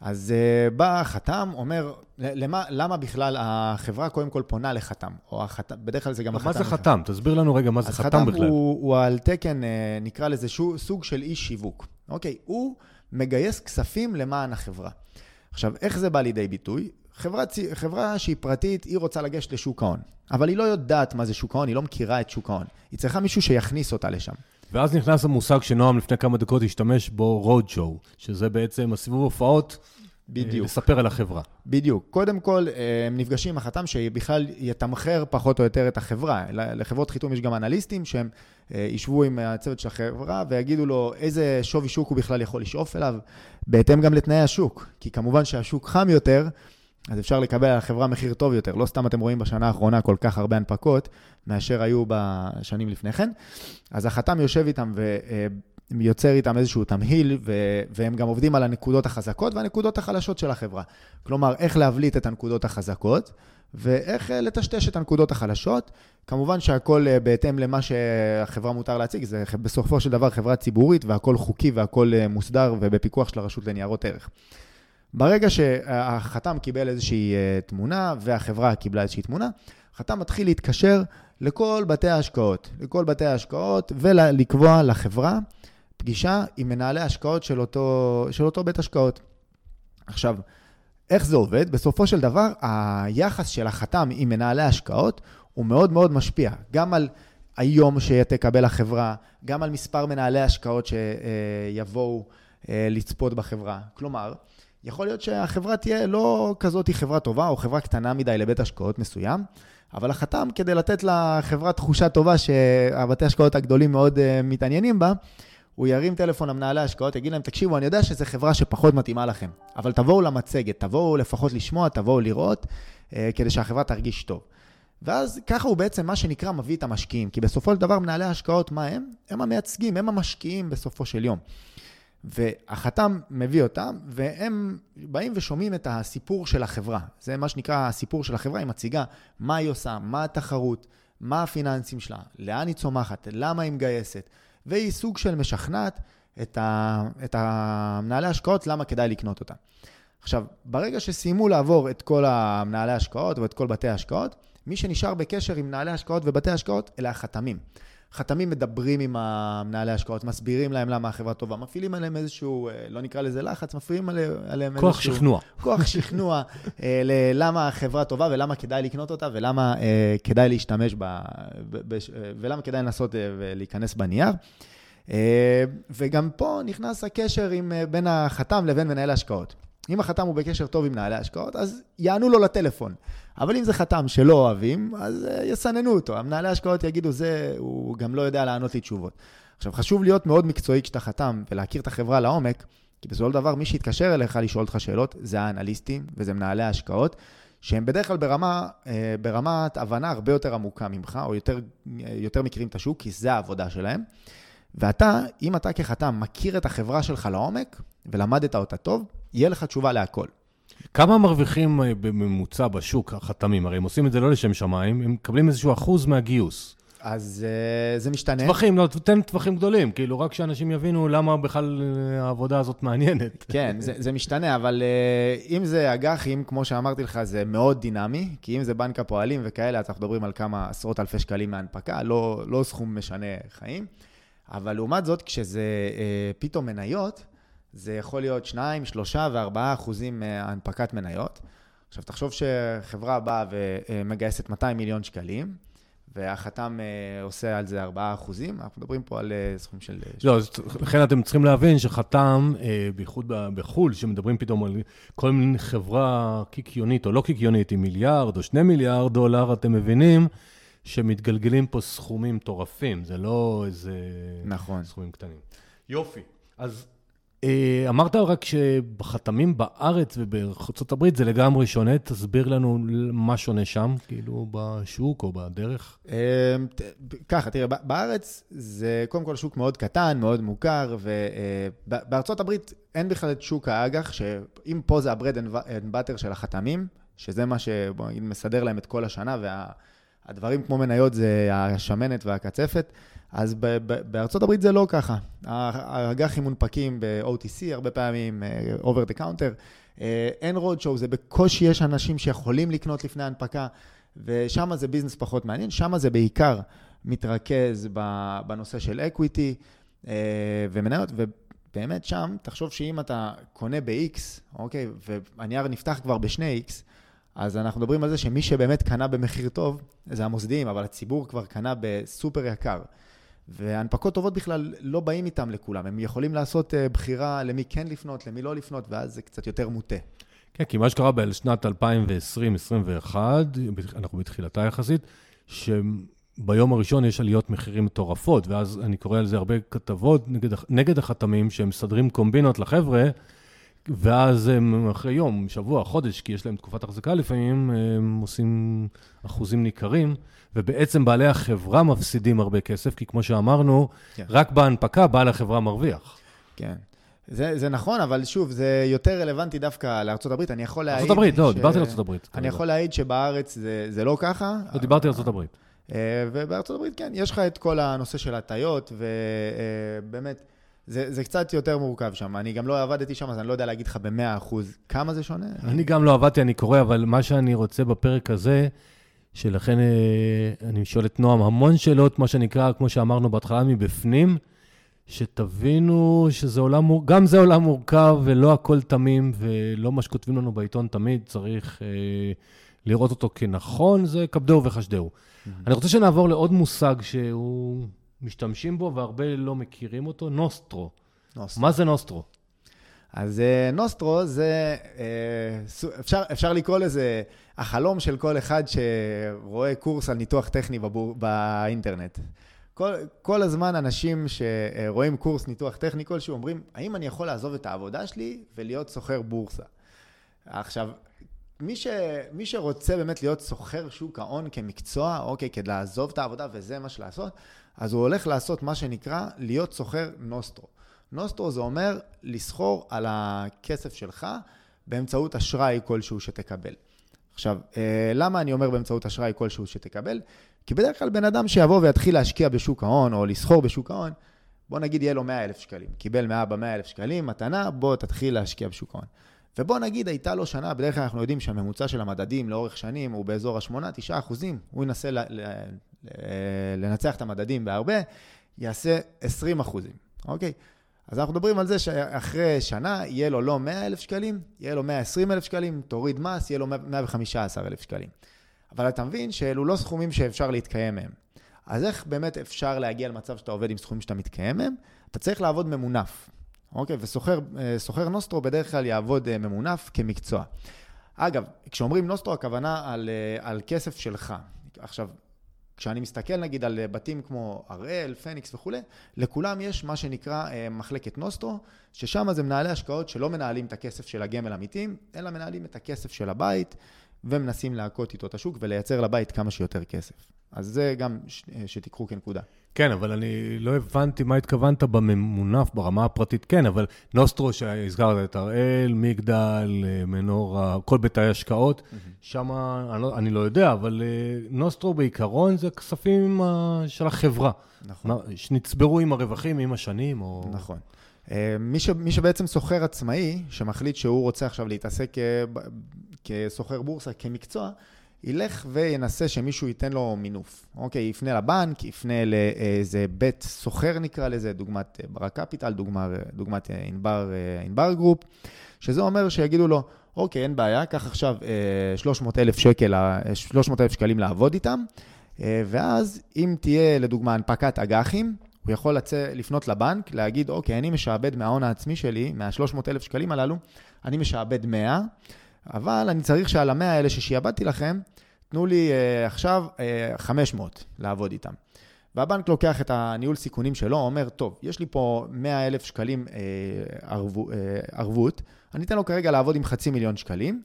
אז בא החתם, אומר, למה, למה בכלל החברה קודם כל פונה לחתם? או החתם, בדרך כלל זה גם החתם. מה זה חתם? תסביר לנו רגע מה זה חתם בכלל. אז חתם הוא, הוא על תקן, נקרא לזה סוג של איש שיווק. אוקיי, הוא מגייס כספים למען החברה. עכשיו, איך זה בא לידי ביטוי? חברה, חברה שהיא פרטית, היא רוצה לגשת לשוק ההון, אבל היא לא יודעת מה זה שוק ההון, היא לא מכירה את שוק ההון. היא צריכה מישהו שיכניס אותה לשם. ואז נכנס המושג שנועם לפני כמה דקות השתמש בו, רוד שואו, שזה בעצם הסיבוב הופעות בדיוק. לספר על החברה. בדיוק. קודם כל, אה, הם נפגשים עם החתם שבכלל יתמחר פחות או יותר את החברה. לחברות חיתום יש גם אנליסטים שהם אה, ישבו עם הצוות של החברה ויגידו לו איזה שווי שוק הוא בכלל יכול לשאוף אליו, בהתאם גם לתנאי השוק. כי כמובן שהשוק חם יותר, אז אפשר לקבל על החברה מחיר טוב יותר. לא סתם אתם רואים בשנה האחרונה כל כך הרבה הנפקות, מאשר היו בשנים לפני כן. אז החתם יושב איתם ו... אה, איתם איזשהו תמהיל, ו- והם גם עובדים על הנקודות החזקות והנקודות החלשות של החברה. כלומר, איך להבליט את הנקודות החזקות, ואיך אה, לטשטש את הנקודות החלשות. כמובן שהכל אה, בהתאם למה שהחברה מותר להציג, זה בסופו של דבר חברה ציבורית, והכל חוקי והכל מוסדר ובפיקוח של הרשות לניירות ערך. ברגע שהחתם קיבל איזושהי תמונה, והחברה קיבלה איזושהי תמונה, החתם מתחיל להתקשר לכל בתי ההשקעות, לכל בתי ההשקעות, ולקבוע לחברה פגישה עם מנהלי השקעות של אותו, של אותו בית השקעות. עכשיו, איך זה עובד? בסופו של דבר, היחס של החתם עם מנהלי השקעות הוא מאוד מאוד משפיע, גם על היום שתקבל החברה, גם על מספר מנהלי השקעות שיבואו אה, לצפות בחברה. כלומר, יכול להיות שהחברה תהיה לא כזאת חברה טובה או חברה קטנה מדי לבית השקעות מסוים, אבל החתם, כדי לתת לחברה תחושה טובה שהבתי השקעות הגדולים מאוד אה, מתעניינים בה, הוא ירים טלפון למנהלי ההשקעות, יגיד להם, תקשיבו, אני יודע שזו חברה שפחות מתאימה לכם, אבל תבואו למצגת, תבואו לפחות לשמוע, תבואו לראות, אה, כדי שהחברה תרגיש טוב. ואז ככה הוא בעצם מה שנקרא מביא את המשקיעים, כי בסופו של דבר מנהלי ההשקעות, מה הם? הם המייצגים, הם המשקיעים בסופו של יום. והחתם מביא אותם, והם באים ושומעים את הסיפור של החברה. זה מה שנקרא הסיפור של החברה, היא מציגה מה היא עושה, מה התחרות, מה הפיננסים שלה, לאן היא צומחת, למה היא מגייסת. והיא סוג של משכנעת את, ה, את המנהלי ההשקעות למה כדאי לקנות אותה. עכשיו, ברגע שסיימו לעבור את כל המנהלי ההשקעות ואת כל בתי ההשקעות, מי שנשאר בקשר עם מנהלי ההשקעות ובתי ההשקעות אלה החתמים. חתמים מדברים עם המנהלי ההשקעות, מסבירים להם למה החברה טובה, מפעילים עליהם איזשהו, אה, לא נקרא לזה לחץ, מפעילים עליהם כוח איזשהו... כוח שכנוע. כוח שכנוע, אה, למה החברה טובה ולמה כדאי לקנות אותה ולמה אה, כדאי להשתמש בה, ולמה כדאי לנסות ולהיכנס בנייר. וגם פה נכנס הקשר עם, בין החתם לבין מנהל ההשקעות. אם החתם הוא בקשר טוב עם מנהלי השקעות, אז יענו לו לטלפון. אבל אם זה חתם שלא אוהבים, אז uh, יסננו אותו. המנהלי השקעות יגידו, זה, הוא גם לא יודע לענות לי תשובות. עכשיו, חשוב להיות מאוד מקצועי כשאתה חתם ולהכיר את החברה לעומק, כי בסופו של דבר, מי שיתקשר אליך לשאול אותך שאלות, זה האנליסטים וזה מנהלי ההשקעות, שהם בדרך כלל ברמה, אה, ברמת הבנה הרבה יותר עמוקה ממך, או יותר, יותר מכירים את השוק, כי זה העבודה שלהם. ואתה, אם אתה כחתם מכיר את החברה שלך לעומק, ולמדת אותה טוב, יהיה לך תשובה להכל. כמה מרוויחים אה, בממוצע בשוק החתמים? הרי הם עושים את זה לא לשם שמיים, הם מקבלים איזשהו אחוז מהגיוס. אז uh, זה משתנה. טווחים, לא, תן טווחים גדולים, כאילו, רק שאנשים יבינו למה בכלל אה, העבודה הזאת מעניינת. כן, זה, זה משתנה, אבל uh, אם זה אג"חים, כמו שאמרתי לך, זה מאוד דינמי, כי אם זה בנק הפועלים וכאלה, אז אנחנו מדברים על כמה עשרות אלפי שקלים מהנפקה, לא, לא סכום משנה חיים. אבל לעומת זאת, כשזה uh, פתאום מניות, זה יכול להיות 2, 3 ו-4 אחוזים מהנפקת מניות. עכשיו, תחשוב שחברה באה ומגייסת 200 מיליון שקלים, והחתם אה, עושה על זה 4 אחוזים, אנחנו מדברים פה על אה, סכום של... אה, לא, לכן אתם צריכים להבין שחתם, בייחוד בחו"ל, שמדברים פתאום על כל מיני חברה קיקיונית או לא קיקיונית עם מיליארד או 2 מיליארד דולר, אתם מבינים שמתגלגלים פה סכומים מטורפים, זה לא איזה... נכון. סכומים קטנים. יופי. אז אה, אמרת רק שבחתמים בארץ ובארצות הברית זה לגמרי שונה, תסביר לנו מה שונה שם, כאילו בשוק או בדרך. אמ, ככה, תראה, בארץ זה קודם כל שוק מאוד קטן, מאוד מוכר, ובארצות הברית אין בכלל את שוק האג"ח, שאם פה זה ה-bread and butter של החתמים, שזה מה שמסדר להם את כל השנה, והדברים כמו מניות זה השמנת והקצפת, אז בארצות הברית זה לא ככה. האג"חים מונפקים ב-OTC, הרבה פעמים אה, over the counter. אה, אין road show, זה בקושי יש אנשים שיכולים לקנות לפני ההנפקה, ושם זה ביזנס פחות מעניין. שם זה בעיקר מתרכז בנושא של equity אה, ומניות, ובאמת שם, תחשוב שאם אתה קונה ב-X, אוקיי, והנייר נפתח כבר ב-2X, אז אנחנו מדברים על זה שמי שבאמת קנה במחיר טוב, זה המוסדיים, אבל הציבור כבר קנה בסופר יקר. והנפקות טובות בכלל לא באים איתם לכולם, הם יכולים לעשות uh, בחירה למי כן לפנות, למי לא לפנות, ואז זה קצת יותר מוטה. כן, כי מה שקרה בשנת 2020-2021, אנחנו בתחילתה יחסית, שביום הראשון יש עליות מחירים מטורפות, ואז אני קורא על זה הרבה כתבות נגד, נגד החתמים, שהם מסדרים קומבינות לחבר'ה, ואז הם אחרי יום, שבוע, חודש, כי יש להם תקופת החזקה לפעמים, הם עושים אחוזים ניכרים. ובעצם בעלי החברה מפסידים הרבה כסף, כי כמו שאמרנו, כן. רק בהנפקה בעל החברה מרוויח. כן. זה, זה נכון, אבל שוב, זה יותר רלוונטי דווקא לארה"ב. אני יכול להעיד... ארה"ב, לא, ש... דיברתי על ארה"ב. אני יכול להעיד שבארץ זה, זה לא ככה. לא, דיברתי על ארה"ב. אה, ובארצות הברית, כן, יש לך את כל הנושא של הטיות, ובאמת, זה, זה קצת יותר מורכב שם. אני גם לא עבדתי שם, אז אני לא יודע להגיד לך ב-100% כמה זה שונה. אני גם לא עבדתי, אני קורא, אבל מה שאני רוצה בפרק הזה, שלכן אה, אני שואל את נועם המון שאלות, מה שנקרא, כמו שאמרנו בהתחלה, מבפנים, שתבינו שזה עולם, גם זה עולם מורכב ולא הכל תמים, ולא מה שכותבים לנו בעיתון תמיד, צריך אה, לראות אותו כנכון, זה כבדהו וחשדהו. Mm-hmm. אני רוצה שנעבור לעוד מושג שהוא משתמשים בו והרבה לא מכירים אותו, נוסטרו. נוסטרו. מה זה נוסטרו? אז אה, נוסטרו זה, אה, אפשר, אפשר לקרוא לזה החלום של כל אחד שרואה קורס על ניתוח טכני בבור, באינטרנט. כל, כל הזמן אנשים שרואים קורס ניתוח טכני כלשהו אומרים, האם אני יכול לעזוב את העבודה שלי ולהיות סוחר בורסה? עכשיו, מי, ש, מי שרוצה באמת להיות סוחר שוק ההון כמקצוע, אוקיי, כדי לעזוב את העבודה וזה מה שלעשות, אז הוא הולך לעשות מה שנקרא להיות סוחר נוסטרו. נוסטרו זה אומר לסחור על הכסף שלך באמצעות אשראי כלשהו שתקבל. עכשיו, אה, למה אני אומר באמצעות אשראי כלשהו שתקבל? כי בדרך כלל בן אדם שיבוא ויתחיל להשקיע בשוק ההון או לסחור בשוק ההון, בוא נגיד יהיה לו 100 אלף שקלים. קיבל מאבא 100 אלף שקלים, מתנה, בוא תתחיל להשקיע בשוק ההון. ובוא נגיד הייתה לו שנה, בדרך כלל אנחנו יודעים שהממוצע של המדדים לאורך שנים הוא באזור ה-8-9 אחוזים, הוא ינסה לנצח את המדדים בהרבה, יעשה 20 אחוזים, אוקיי? אז אנחנו מדברים על זה שאחרי שנה יהיה לו לא 100 אלף שקלים, יהיה לו 120 אלף שקלים, תוריד מס, יהיה לו 115 אלף שקלים. אבל אתה מבין שאלו לא סכומים שאפשר להתקיים מהם. אז איך באמת אפשר להגיע למצב שאתה עובד עם סכומים שאתה מתקיים מהם? אתה צריך לעבוד ממונף, אוקיי? וסוחר נוסטרו בדרך כלל יעבוד אה, ממונף כמקצוע. אגב, כשאומרים נוסטרו, הכוונה על, אה, על כסף שלך. עכשיו, כשאני מסתכל נגיד על בתים כמו הראל, פניקס וכולי, לכולם יש מה שנקרא אה, מחלקת נוסטרו, ששם זה מנהלי השקעות שלא מנהלים את הכסף של הגמל עמיתים, אלא מנהלים את הכסף של הבית, ומנסים להכות איתו את השוק ולייצר לבית כמה שיותר כסף. אז זה גם ש... אה, שתיקחו כנקודה. כן, אבל אני לא הבנתי מה התכוונת בממונף, ברמה הפרטית, כן, אבל נוסטרו, שהזכרת את הראל, מגדל, אה, מנורה, כל ביתי השקעות, mm-hmm. שם, אני, לא, אני לא יודע, אבל אה, נוסטרו בעיקרון זה כספים של החברה. נכון. שנצברו עם הרווחים עם השנים, או... נכון. מי, ש, מי שבעצם סוחר עצמאי, שמחליט שהוא רוצה עכשיו להתעסק כסוחר בורסה, כמקצוע, ילך וינסה שמישהו ייתן לו מינוף. אוקיי, יפנה לבנק, יפנה לאיזה בית סוחר נקרא לזה, דוגמת אה, ברק קפיטל, דוגמת, דוגמת אה, ענבר, אה, group, שזה אומר שיגידו לו, אוקיי, אין בעיה, קח עכשיו 300 אלף שקל, 300 אלף שקלים לעבוד איתם, ואז אם תהיה לדוגמה הנפקת אג"חים, הוא יכול לצא, לפנות לבנק, להגיד, אוקיי, אני משעבד מההון העצמי שלי, מה-300 אלף שקלים הללו, אני משעבד 100, אבל אני צריך שעל המאה האלה ששיעבדתי לכם, תנו לי אה, עכשיו אה, 500 לעבוד איתם. והבנק לוקח את הניהול סיכונים שלו, אומר, טוב, יש לי פה 100 אלף שקלים אה, ערבו, uh, ערבות, אני אתן לו כרגע לעבוד עם חצי מיליון שקלים.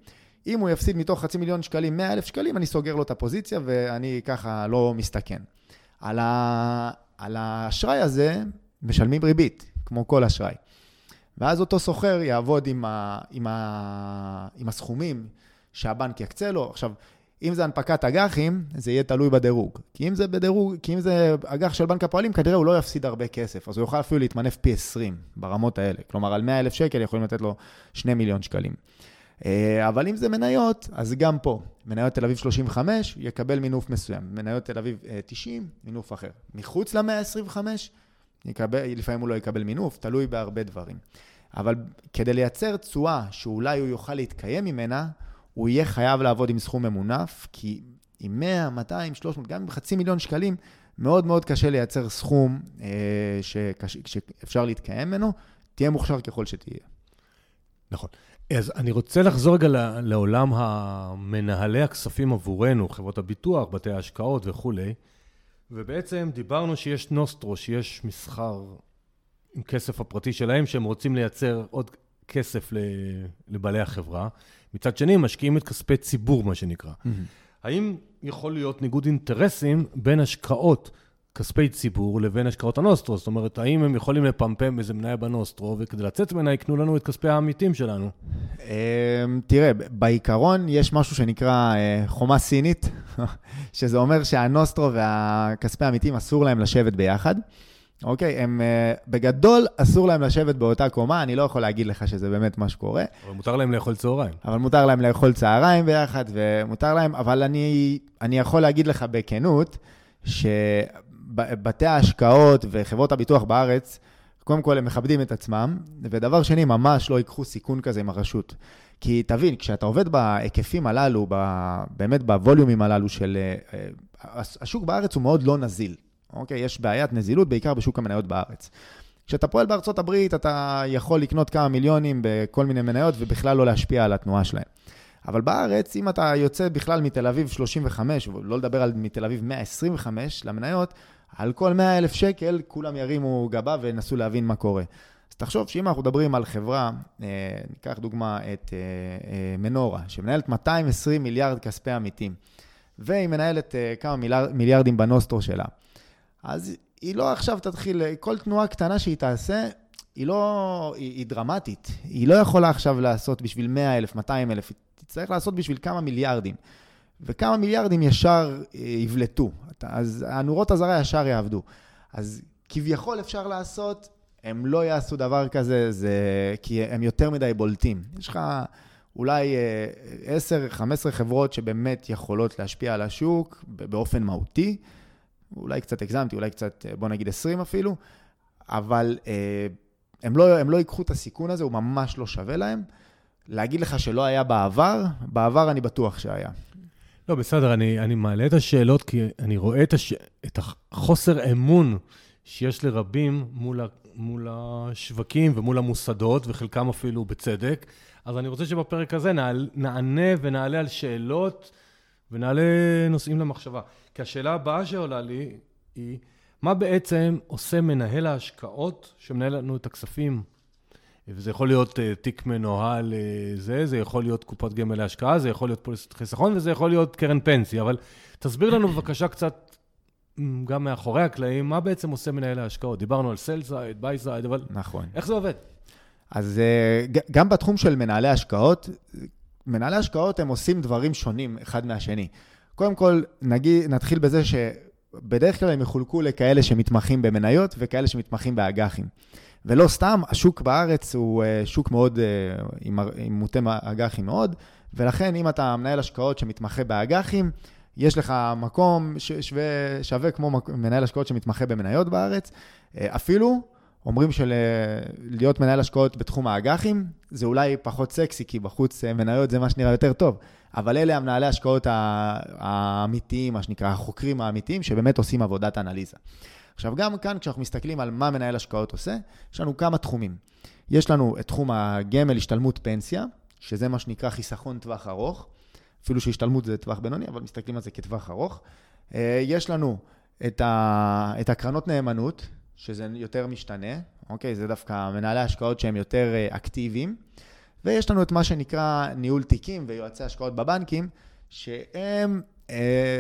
אם הוא יפסיד מתוך חצי מיליון שקלים 100 אלף שקלים, אני סוגר לו את הפוזיציה ואני ככה לא מסתכן. על, ה... על האשראי הזה משלמים ריבית, כמו כל אשראי. ואז אותו סוחר יעבוד עם, ה... עם, ה... עם הסכומים שהבנק יקצה לו. עכשיו, אם זה הנפקת אג"חים, זה יהיה תלוי בדירוג. כי אם זה בדירוג, כי אם זה אג"ח של בנק הפועלים, כנראה הוא לא יפסיד הרבה כסף, אז הוא יוכל אפילו להתמנף פי 20 ברמות האלה. כלומר, על 100 אלף שקל יכולים לתת לו 2 מיליון שקלים. אה, אבל אם זה מניות, אז גם פה, מניות תל אביב 35 יקבל מינוף מסוים, מניות תל אביב 90, אה, מינוף אחר. מחוץ ל-125, לפעמים הוא לא יקבל מינוף, תלוי בהרבה דברים. אבל כדי לייצר תשואה שאולי הוא יוכל להתקיים ממנה, הוא יהיה חייב לעבוד עם סכום ממונף, כי עם 100, 200, 300, גם עם חצי מיליון שקלים, מאוד מאוד קשה לייצר סכום אה, שקש, שאפשר להתקיים ממנו, תהיה מוכשר ככל שתהיה. נכון. אז אני רוצה לחזור רגע לעולם המנהלי הכספים עבורנו, חברות הביטוח, בתי ההשקעות וכולי, ובעצם דיברנו שיש נוסטרו, שיש מסחר עם כסף הפרטי שלהם, שהם רוצים לייצר עוד כסף לבעלי החברה. מצד שני, הם משקיעים את כספי ציבור, מה שנקרא. Mm-hmm. האם יכול להיות ניגוד אינטרסים בין השקעות כספי ציבור לבין השקעות הנוסטרו. זאת אומרת, האם הם יכולים לפמפם איזה מניה בנוסטרו, וכדי לצאת ממנה יקנו לנו את כספי העמיתים שלנו? אמ, תראה, בעיקרון יש משהו שנקרא אה, חומה סינית, שזה אומר שהנוסטרו והכספי העמיתים אסור להם לשבת ביחד. אוקיי, הם uh, בגדול אסור להם לשבת באותה קומה, אני לא יכול להגיד לך שזה באמת מה שקורה. אבל מותר להם לאכול צהריים. אבל מותר להם לאכול צהריים ביחד, ומותר להם, אבל אני, אני יכול להגיד לך בכנות, ש... בתי ההשקעות וחברות הביטוח בארץ, קודם כל הם מכבדים את עצמם, ודבר שני, ממש לא ייקחו סיכון כזה עם הרשות. כי תבין, כשאתה עובד בהיקפים הללו, באמת בווליומים הללו של... אה, השוק בארץ הוא מאוד לא נזיל, אוקיי? יש בעיית נזילות, בעיקר בשוק המניות בארץ. כשאתה פועל בארצות הברית, אתה יכול לקנות כמה מיליונים בכל מיני מניות ובכלל לא להשפיע על התנועה שלהם. אבל בארץ, אם אתה יוצא בכלל מתל אביב 35, ולא לדבר על מתל אביב 125 למניות, על כל 100 אלף שקל, כולם ירימו גבה וינסו להבין מה קורה. אז תחשוב שאם אנחנו מדברים על חברה, אה, ניקח דוגמה את אה, אה, מנורה, שמנהלת 220 מיליארד כספי עמיתים, והיא מנהלת כמה מיליארד, מיליארדים בנוסטרו שלה, אז היא לא עכשיו תתחיל, כל תנועה קטנה שהיא תעשה, היא לא, היא, היא דרמטית. היא לא יכולה עכשיו לעשות בשביל 100 אלף, 200 אלף, היא תצטרך לעשות בשביל כמה מיליארדים. וכמה מיליארדים ישר יבלטו. אז הנורות אזהרה ישר יעבדו. אז כביכול אפשר לעשות, הם לא יעשו דבר כזה, זה כי הם יותר מדי בולטים. יש לך אולי 10-15 אה, חברות שבאמת יכולות להשפיע על השוק באופן מהותי, אולי קצת הגזמתי, אולי קצת, אה, בוא נגיד 20 אפילו, אבל אה, הם לא, הם לא ייקחו את הסיכון הזה, הוא ממש לא שווה להם. להגיד לך שלא היה בעבר, בעבר אני בטוח שהיה. לא, בסדר, אני, אני מעלה את השאלות כי אני רואה את, הש... את החוסר אמון שיש לרבים מול, ה... מול השווקים ומול המוסדות, וחלקם אפילו בצדק. אז אני רוצה שבפרק הזה נעל... נענה ונעלה על שאלות ונעלה נושאים למחשבה. כי השאלה הבאה שעולה לי היא, מה בעצם עושה מנהל ההשקעות שמנהל לנו את הכספים וזה יכול להיות אה, תיק מנוהל אה, זה, זה יכול להיות קופת גמל להשקעה, זה יכול להיות פוליסת חיסכון וזה יכול להיות קרן פנסיה. אבל תסביר לנו בבקשה קצת, גם מאחורי הקלעים, מה בעצם עושה מנהל ההשקעות? דיברנו על sell side, buy side, אבל נכון. איך זה עובד? אז אה, גם בתחום של מנהלי השקעות, מנהלי השקעות הם עושים דברים שונים אחד מהשני. קודם כל, נגיד, נתחיל בזה שבדרך כלל הם יחולקו לכאלה שמתמחים במניות וכאלה שמתמחים באג"חים. ולא סתם, השוק בארץ הוא אה, שוק מאוד, אה, עם, עם מוטה אג"חים מאוד, ולכן אם אתה מנהל השקעות שמתמחה באג"חים, יש לך מקום שווה, שווה כמו מנהל השקעות שמתמחה במניות בארץ. אה, אפילו אומרים שלהיות מנהל השקעות בתחום האג"חים, זה אולי פחות סקסי, כי בחוץ מניות זה מה שנראה יותר טוב. אבל אלה המנהלי השקעות האמיתיים, מה שנקרא, החוקרים האמיתיים, שבאמת עושים עבודת אנליזה. עכשיו, גם כאן, כשאנחנו מסתכלים על מה מנהל השקעות עושה, יש לנו כמה תחומים. יש לנו את תחום הגמל, השתלמות פנסיה, שזה מה שנקרא חיסכון טווח ארוך, אפילו שהשתלמות זה טווח בינוני, אבל מסתכלים על זה כטווח ארוך. אה, יש לנו את, ה, את הקרנות נאמנות, שזה יותר משתנה, אוקיי? זה דווקא מנהלי השקעות שהם יותר אה, אקטיביים. ויש לנו את מה שנקרא ניהול תיקים ויועצי השקעות בבנקים, שהם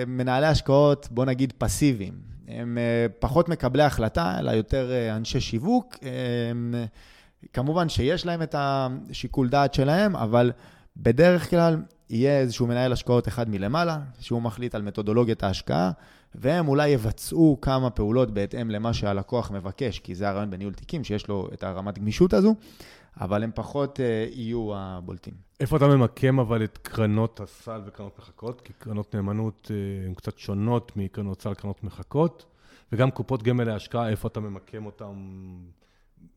מנהלי השקעות, בוא נגיד, פסיביים. הם אה, פחות מקבלי החלטה, אלא יותר אה, אנשי שיווק. אה, כמובן שיש להם את השיקול דעת שלהם, אבל בדרך כלל יהיה איזשהו מנהל השקעות אחד מלמעלה, שהוא מחליט על מתודולוגיית ההשקעה, והם אולי יבצעו כמה פעולות בהתאם למה שהלקוח מבקש, כי זה הרעיון בניהול תיקים, שיש לו את הרמת גמישות הזו, אבל הם פחות uh, יהיו הבולטים. איפה אתה ממקם אבל את קרנות הסל וקרנות מחכות? כי קרנות נאמנות uh, הן קצת שונות מקרנות סל, קרנות מחכות, וגם קופות גמל להשקעה, איפה אתה ממקם אותן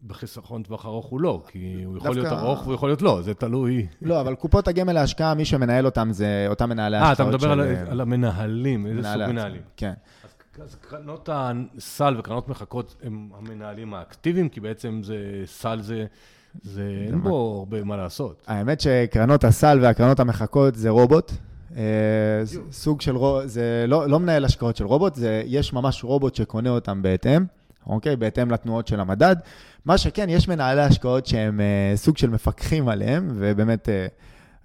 בחיסכון טווח ארוך הוא לא, כי הוא יכול דווקא... להיות ארוך והוא יכול להיות לא, זה תלוי. לא, אבל קופות הגמל להשקעה, מי שמנהל אותם זה אותם מנהלי השקעות. אה, אתה מדבר של... על, על המנהלים, איזה סוג מנהלים. כן. אז, אז קרנות הסל וקרנות מחכות הם המנהלים האקטיביים, כי בעצם זה, סל זה, זה אין בו הרבה מה לעשות. האמת שקרנות הסל והקרנות המחכות זה רובוט. אה, סוג של, רובוט, זה לא, לא מנהל השקעות של רובוט, זה, יש ממש רובוט שקונה אותם בהתאם. אוקיי? בהתאם לתנועות של המדד. מה שכן, יש מנהלי השקעות שהם אה, סוג של מפקחים עליהם, ובאמת אה,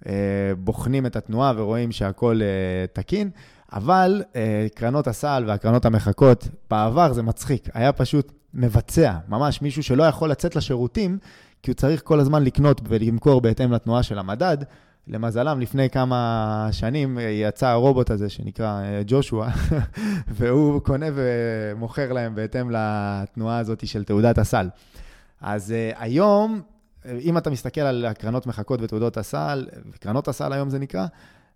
אה, בוחנים את התנועה ורואים שהכול אה, תקין, אבל אה, קרנות הסל והקרנות המחכות, בעבר זה מצחיק, היה פשוט מבצע, ממש מישהו שלא יכול לצאת לשירותים, כי הוא צריך כל הזמן לקנות ולמכור בהתאם לתנועה של המדד. למזלם, לפני כמה שנים יצא הרובוט הזה שנקרא אה, ג'ושוע, והוא קונה ומוכר להם בהתאם לתנועה הזאת של תעודת הסל. אז uh, היום, אם אתה מסתכל על הקרנות מחכות ותעודות הסל, קרנות הסל היום זה נקרא,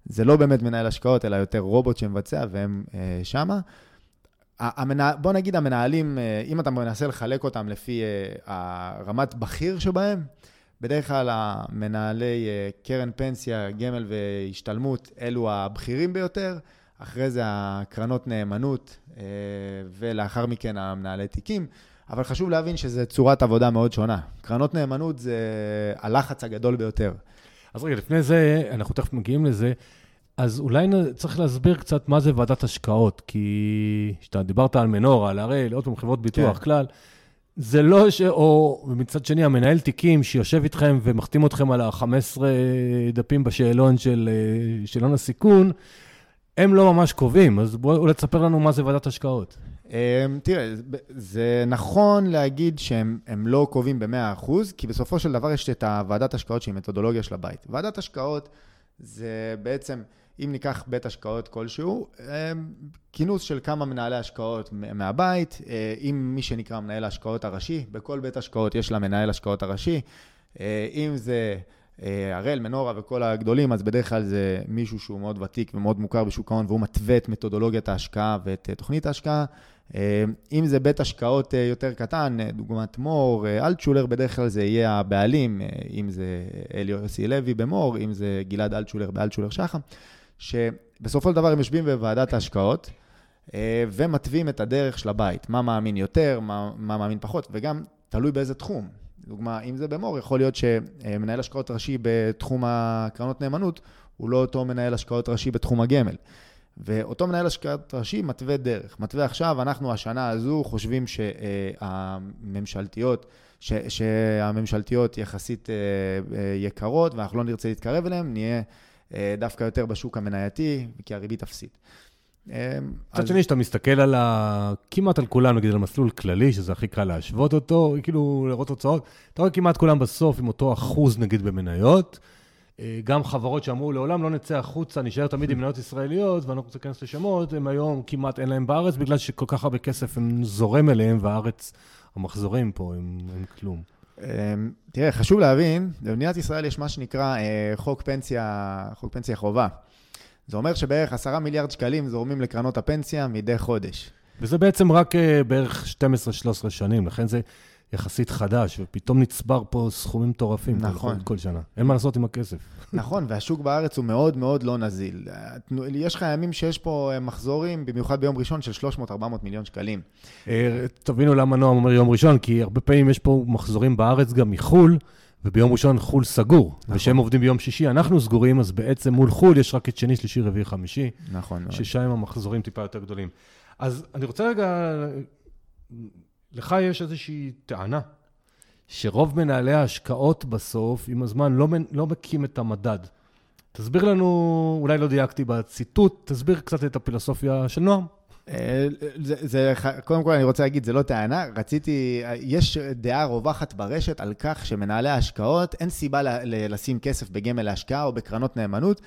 זה לא באמת מנהל השקעות, אלא יותר רובוט שמבצע, והם שמה. המנה... בוא נגיד המנהלים, uh, אם אתה מנסה לחלק אותם לפי uh, הרמת בכיר שבהם, בדרך כלל המנהלי קרן פנסיה, גמל והשתלמות, אלו הבכירים ביותר. אחרי זה הקרנות נאמנות, ולאחר מכן המנהלי תיקים. אבל חשוב להבין שזו צורת עבודה מאוד שונה. קרנות נאמנות זה הלחץ הגדול ביותר. אז רגע, לפני זה, אנחנו תכף מגיעים לזה, אז אולי צריך להסביר קצת מה זה ועדת השקעות, כי כשאתה דיברת על מנורה, על הראל, עוד פעם חברות ביטוח, כן. כלל, זה לא ש... או מצד שני, המנהל תיקים שיושב איתכם ומחתים אתכם על ה-15 דפים בשאלון של שאלון הסיכון, הם לא ממש קובעים, אז בואו אולי תספר לנו מה זה ועדת השקעות. אמ, תראה, זה נכון להגיד שהם לא קובעים ב-100%, כי בסופו של דבר יש את הוועדת השקעות שהיא מתודולוגיה של הבית. ועדת השקעות זה בעצם, אם ניקח בית השקעות כלשהו, אמ, כינוס של כמה מנהלי השקעות מהבית, אה, עם מי שנקרא מנהל ההשקעות הראשי, בכל בית השקעות יש לה מנהל השקעות הראשי, אה, אם זה... אה, הראל, מנורה וכל הגדולים, אז בדרך כלל זה מישהו שהוא מאוד ותיק ומאוד מוכר בשוק ההון, והוא מתווה את מתודולוגיית ההשקעה ואת תוכנית ההשקעה. אה, אם זה בית השקעות אה, יותר קטן, אה, דוגמת מור, אלטשולר, בדרך כלל זה יהיה הבעלים, אם זה אלי יוסי לוי במור, אם זה גלעד אלטשולר באלטשולר שחם, שבסופו של דבר הם יושבים בוועדת ההשקעות ומתווים את הדרך של הבית, מה מאמין יותר, מה, מה מאמין פחות, וגם תלוי באיזה תחום. דוגמה, אם זה במור, יכול להיות שמנהל השקעות ראשי בתחום הקרנות נאמנות, הוא לא אותו מנהל השקעות ראשי בתחום הגמל. ואותו מנהל השקעת ראשי מתווה דרך. מתווה עכשיו, אנחנו השנה הזו חושבים שהממשלתיות, ש, שהממשלתיות יחסית אה, אה, יקרות, ואנחנו לא נרצה להתקרב אליהן, נהיה אה, דווקא יותר בשוק המנייתי, כי הריבית אפסית. מצד שני, כשאתה מסתכל על ה... כמעט על כולם, נגיד על מסלול כללי, שזה הכי קל להשוות אותו, כאילו לראות תוצאות, אתה רואה כמעט כולם בסוף עם אותו אחוז, נגיד, במניות. אה, גם חברות שאמרו, לעולם לא נצא החוצה, נשאר תמיד עם מניות ישראליות, ואני לא רוצה להיכנס לשמות, הם היום כמעט אין להם בארץ, בגלל שכל כך הרבה כסף הם זורם אליהם, והארץ, המחזורים פה הם, הם כלום. אמ, תראה, חשוב להבין, במדינת ישראל יש מה שנקרא אה, חוק פנסיה, חוק פנסיה חובה. זה אומר שבערך עשרה מיליארד שקלים זורמים לקרנות הפנסיה מדי חודש. וזה בעצם רק אה, בערך 12-13 שנים, לכן זה יחסית חדש, ופתאום נצבר פה סכומים מטורפים נכון. כל, שנה. אין מה לעשות עם הכסף. נכון, והשוק בארץ הוא מאוד מאוד לא נזיל. יש לך ימים שיש פה אה, מחזורים, במיוחד ביום ראשון, של 300-400 מיליון שקלים. אה, תבינו למה נועם אומר יום ראשון, כי הרבה פעמים יש פה מחזורים בארץ גם מחו"ל, וביום ראשון חו"ל סגור, נכון. ושהם עובדים ביום שישי, אנחנו סגורים, אז בעצם מול חו"ל יש רק את שני, שלישי, רביעי, חמישי, נכון. ששם המחזורים טיפה יותר גדולים. אז אני רוצה רגע, לך יש איזושהי טענה, שרוב מנהלי ההשקעות בסוף, עם הזמן, לא, מנ- לא מקים את המדד. תסביר לנו, אולי לא דייקתי בציטוט, תסביר קצת את הפילוסופיה של נועם. אה, זה, זה, קודם כל אני רוצה להגיד, זה לא טענה, רציתי, יש דעה רווחת ברשת על כך שמנהלי ההשקעות, אין סיבה ל, ל, לשים כסף בגמל להשקעה או בקרנות נאמנות,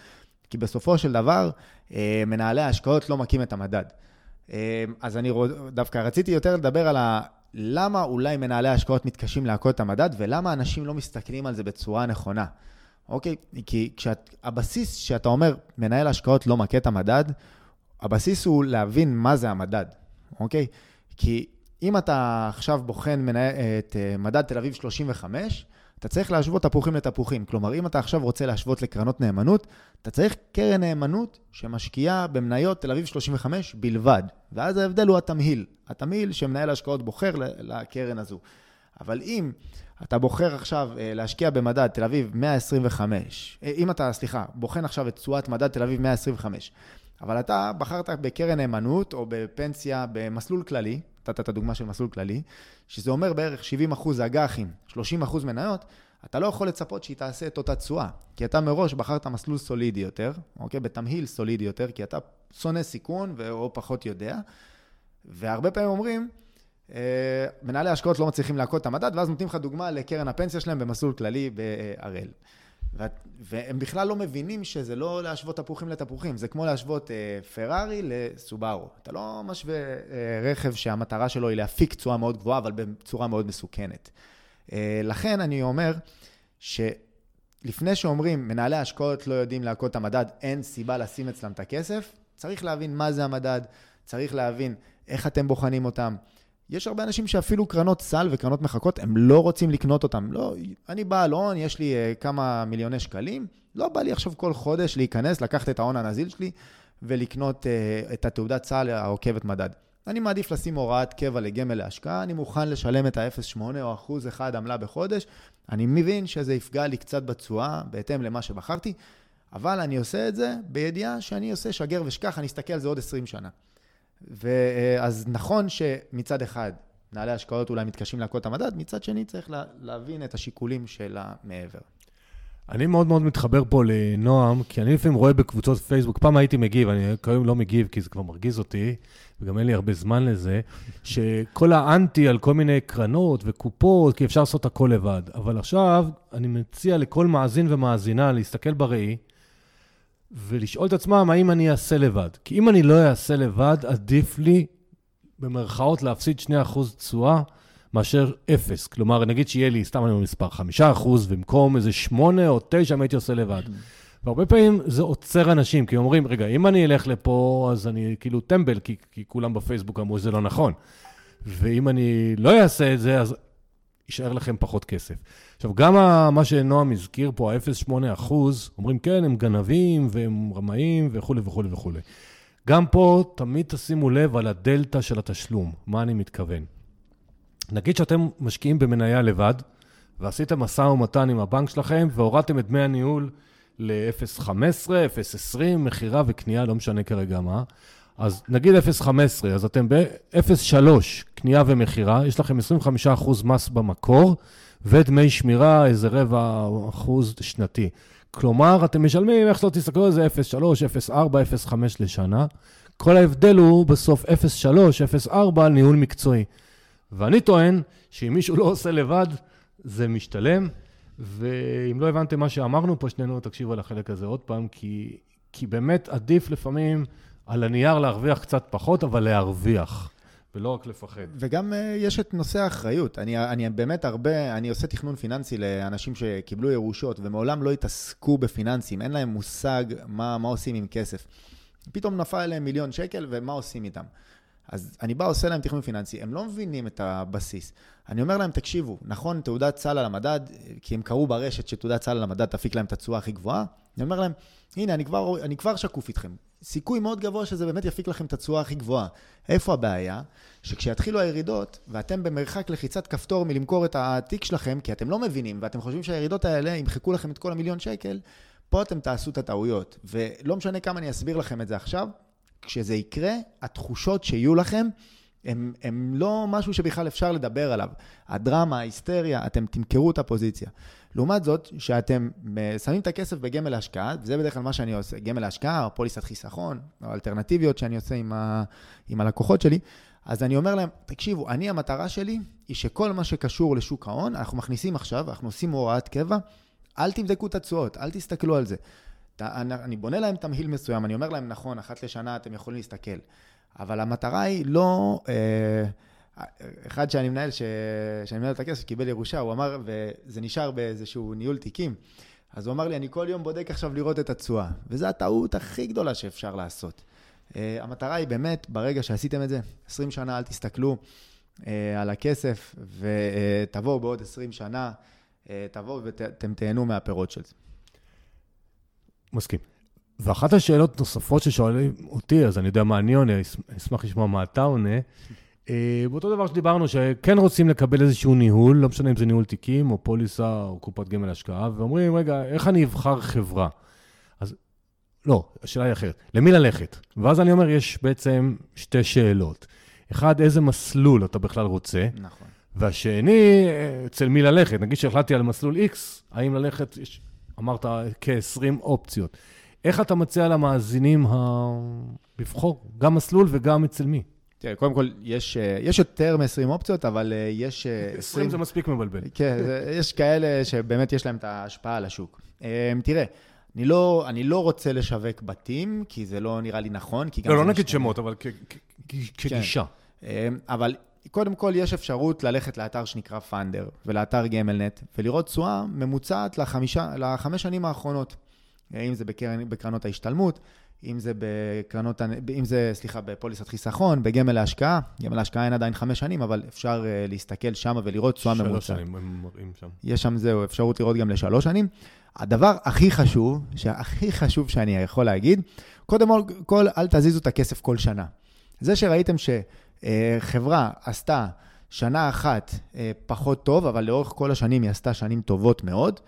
כי בסופו של דבר, אה, מנהלי ההשקעות לא מקים את המדד. אה, אז אני דווקא רציתי יותר לדבר על ה... למה אולי מנהלי ההשקעות מתקשים להכות את המדד, ולמה אנשים לא מסתכלים על זה בצורה נכונה. אוקיי? כי כשהבסיס שאתה אומר, מנהל ההשקעות לא מכה את המדד, הבסיס הוא להבין מה זה המדד, אוקיי? כי אם אתה עכשיו בוחן מנהל, את אה, מדד תל אביב 35, אתה צריך להשוות תפוחים לתפוחים. כלומר, אם אתה עכשיו רוצה להשוות לקרנות נאמנות, אתה צריך קרן נאמנות שמשקיעה במניות תל אביב 35 בלבד. ואז ההבדל הוא התמהיל. התמהיל שמנהל ההשקעות בוחר לקרן הזו. אבל אם אתה בוחר עכשיו אה, להשקיע במדד תל אביב 125, אה, אם אתה, סליחה, בוחן עכשיו את תשואת מדד תל אביב 125, אבל אתה בחרת בקרן נאמנות או בפנסיה במסלול כללי, נתת את הדוגמה של מסלול כללי, שזה אומר בערך 70 אחוז אג"חים, 30 אחוז מניות, אתה לא יכול לצפות שהיא תעשה את אותה תשואה, כי אתה מראש בחרת מסלול סולידי יותר, אוקיי? בתמהיל סולידי יותר, כי אתה שונא סיכון או פחות יודע, והרבה פעמים אומרים, אה, מנהלי השקעות לא מצליחים להכות את המדד, ואז נותנים לך דוגמה לקרן הפנסיה שלהם במסלול כללי בהראל. ואת- והם בכלל לא מבינים שזה לא להשוות תפוחים לתפוחים, זה כמו להשוות אה, פרארי לסובארו. אתה לא משווה אה, רכב שהמטרה שלו היא להפיק תשואה מאוד גבוהה, אבל בצורה מאוד מסוכנת. אה, לכן אני אומר שלפני שאומרים מנהלי השקעות לא יודעים להכות את המדד, אין סיבה לשים אצלם את הכסף, צריך להבין מה זה המדד, צריך להבין איך אתם בוחנים אותם. יש הרבה אנשים שאפילו קרנות סל וקרנות מחכות, הם לא רוצים לקנות אותם. לא, אני בעל הון, יש לי uh, כמה מיליוני שקלים, לא בא לי עכשיו כל חודש להיכנס, לקחת את ההון הנזיל שלי ולקנות uh, את התעודת סל העוקבת מדד. אני מעדיף לשים הוראת קבע לגמל להשקעה, אני מוכן לשלם את ה-0.8 או אחוז אחד עמלה בחודש. אני מבין שזה יפגע לי קצת בתשואה, בהתאם למה שבחרתי, אבל אני עושה את זה בידיעה שאני עושה שגר ושכח, אני אסתכל על זה עוד 20 שנה. ואז נכון שמצד אחד מנהלי השקעות אולי מתקשים להכות את המדד, מצד שני צריך לה, להבין את השיקולים של המעבר. אני מאוד מאוד מתחבר פה לנועם, כי אני לפעמים רואה בקבוצות פייסבוק, פעם הייתי מגיב, אני כיום לא מגיב כי זה כבר מרגיז אותי, וגם אין לי הרבה זמן לזה, שכל האנטי על כל מיני קרנות וקופות, כי אפשר לעשות הכל לבד. אבל עכשיו אני מציע לכל מאזין ומאזינה להסתכל בראי, ולשאול את עצמם האם אני אעשה לבד. כי אם אני לא אעשה לבד, עדיף לי, במרכאות, להפסיד 2% תשואה. מאשר אפס. כלומר, נגיד שיהיה לי, סתם אני אומר מספר, חמישה אחוז, במקום איזה שמונה או תשע, אם הייתי עושה לבד. והרבה פעמים זה עוצר אנשים, כי אומרים, רגע, אם אני אלך לפה, אז אני כאילו טמבל, כי, כי כולם בפייסבוק אמרו שזה לא נכון. ואם אני לא אעשה את זה, אז יישאר לכם פחות כסף. עכשיו, גם ה- מה שנועם הזכיר פה, ה-0.8 אחוז, אומרים, כן, הם גנבים והם רמאים וכולי וכולי וכולי. גם פה, תמיד תשימו לב על הדלתא של התשלום. מה אני מתכוון? נגיד שאתם משקיעים במניה לבד, ועשיתם משא ומתן עם הבנק שלכם, והורדתם את דמי הניהול ל-0.15, 0.20, מכירה וקנייה, לא משנה כרגע מה. אז נגיד 0.15, אז אתם ב-0.3 קנייה ומכירה, יש לכם 25% מס במקור, ודמי שמירה איזה רבע אחוז שנתי. כלומר, אתם משלמים, איך שלא תסתכלו על זה, 0.3, 0.4, 0.5 לשנה. כל ההבדל הוא בסוף 0.3, 0.4 ניהול מקצועי. ואני טוען שאם מישהו לא עושה לבד, זה משתלם. ואם לא הבנתם מה שאמרנו פה, שנינו תקשיבו לחלק הזה עוד פעם, כי, כי באמת עדיף לפעמים על הנייר להרוויח קצת פחות, אבל להרוויח, ולא רק לפחד. וגם uh, יש את נושא האחריות. אני, אני באמת הרבה, אני עושה תכנון פיננסי לאנשים שקיבלו ירושות ומעולם לא התעסקו בפיננסים, אין להם מושג מה, מה עושים עם כסף. פתאום נפל עליהם מיליון שקל ומה עושים איתם. אז אני בא, עושה להם תכנון פיננסי, הם לא מבינים את הבסיס. אני אומר להם, תקשיבו, נכון, תעודת סל על המדד, כי הם קראו ברשת שתעודת סל על המדד תפיק להם את התשואה הכי גבוהה, אני אומר להם, הנה, אני כבר, אני כבר שקוף איתכם. סיכוי מאוד גבוה שזה באמת יפיק לכם את התשואה הכי גבוהה. איפה הבעיה? שכשיתחילו הירידות, ואתם במרחק לחיצת כפתור מלמכור את התיק שלכם, כי אתם לא מבינים, ואתם חושבים שהירידות האלה ימחקו לכם את כל המיליון שקל, פה אתם תעשו את הטעויות. ולא משנה כמה אני אסביר לכם את זה עכשיו, כשזה יקרה, התחושות שיהיו לכם, הם, הם לא משהו שבכלל אפשר לדבר עליו. הדרמה, ההיסטריה, אתם תמכרו את הפוזיציה. לעומת זאת, שאתם אה, שמים את הכסף בגמל להשקעה, וזה בדרך כלל מה שאני עושה, גמל להשקעה, או פוליסת חיסכון, או אלטרנטיביות שאני עושה עם, ה, עם הלקוחות שלי, אז אני אומר להם, תקשיבו, אני, המטרה שלי היא שכל מה שקשור לשוק ההון, אנחנו מכניסים עכשיו, אנחנו עושים הוראת קבע, אל תבדקו את התשואות, אל תסתכלו על זה. אני בונה להם תמהיל מסוים, אני אומר להם, נכון, אחת לשנה אתם יכולים להסתכל, אבל המטרה היא לא... אה, אחד שאני מנהל, ש... שאני מנהל את הכסף, קיבל ירושה, הוא אמר, וזה נשאר באיזשהו ניהול תיקים, אז הוא אמר לי, אני כל יום בודק עכשיו לראות את התשואה, וזו הטעות הכי גדולה שאפשר לעשות. Uh, המטרה היא באמת, ברגע שעשיתם את זה, 20 שנה אל תסתכלו uh, על הכסף, ותבואו uh, בעוד 20 שנה, uh, תבואו ואתם תהנו מהפירות של זה. מסכים. ואחת השאלות נוספות ששואלים אותי, אז אני יודע מה אני עונה, אשמח לשמוע מה אתה עונה. אה, באותו דבר שדיברנו, שכן רוצים לקבל איזשהו ניהול, לא משנה אם זה ניהול תיקים, או פוליסה, או קופת גמל השקעה, ואומרים, רגע, איך אני אבחר חברה? אז לא, השאלה היא אחרת. למי ללכת? ואז אני אומר, יש בעצם שתי שאלות. אחד, איזה מסלול אתה בכלל רוצה? נכון. והשני, אצל מי ללכת? נגיד שהחלטתי על מסלול X, האם ללכת, יש, אמרת כ-20 אופציות. איך אתה מציע למאזינים ה... לבחור גם מסלול וגם אצל מי? תראה, קודם כל, יש, אה, יש יותר מ-20 אופציות, אבל אה, יש... 20 20 זה מספיק מבלבל. כן, יש כאלה שבאמת יש להם את ההשפעה על השוק. אה, תראה, אני לא, אני לא רוצה לשווק בתים, כי זה לא נראה לי נכון, כי גם... לא, לא נגיד שמות, אבל כגישה. כן. אבל קודם כל, יש אפשרות ללכת לאתר שנקרא פאנדר, ולאתר גמלנט, ולראות תשואה ממוצעת לחמישה, לחמש שנים האחרונות. אם זה בקרן, בקרנות ההשתלמות, אם זה בקרנות, אם זה, סליחה, בפוליסת חיסכון, בגמל להשקעה. גמל להשקעה אין עדיין חמש שנים, אבל אפשר uh, להסתכל שם ולראות תשואה ממוצעת. שלוש שנים, הם מראים שם. יש שם, זהו, אפשרות לראות גם לשלוש שנים. הדבר הכי חשוב, שהכי חשוב שאני יכול להגיד, קודם כל, אל תזיזו את הכסף כל שנה. זה שראיתם שחברה עשתה שנה אחת אה, פחות טוב, אבל לאורך כל השנים היא עשתה שנים טובות מאוד,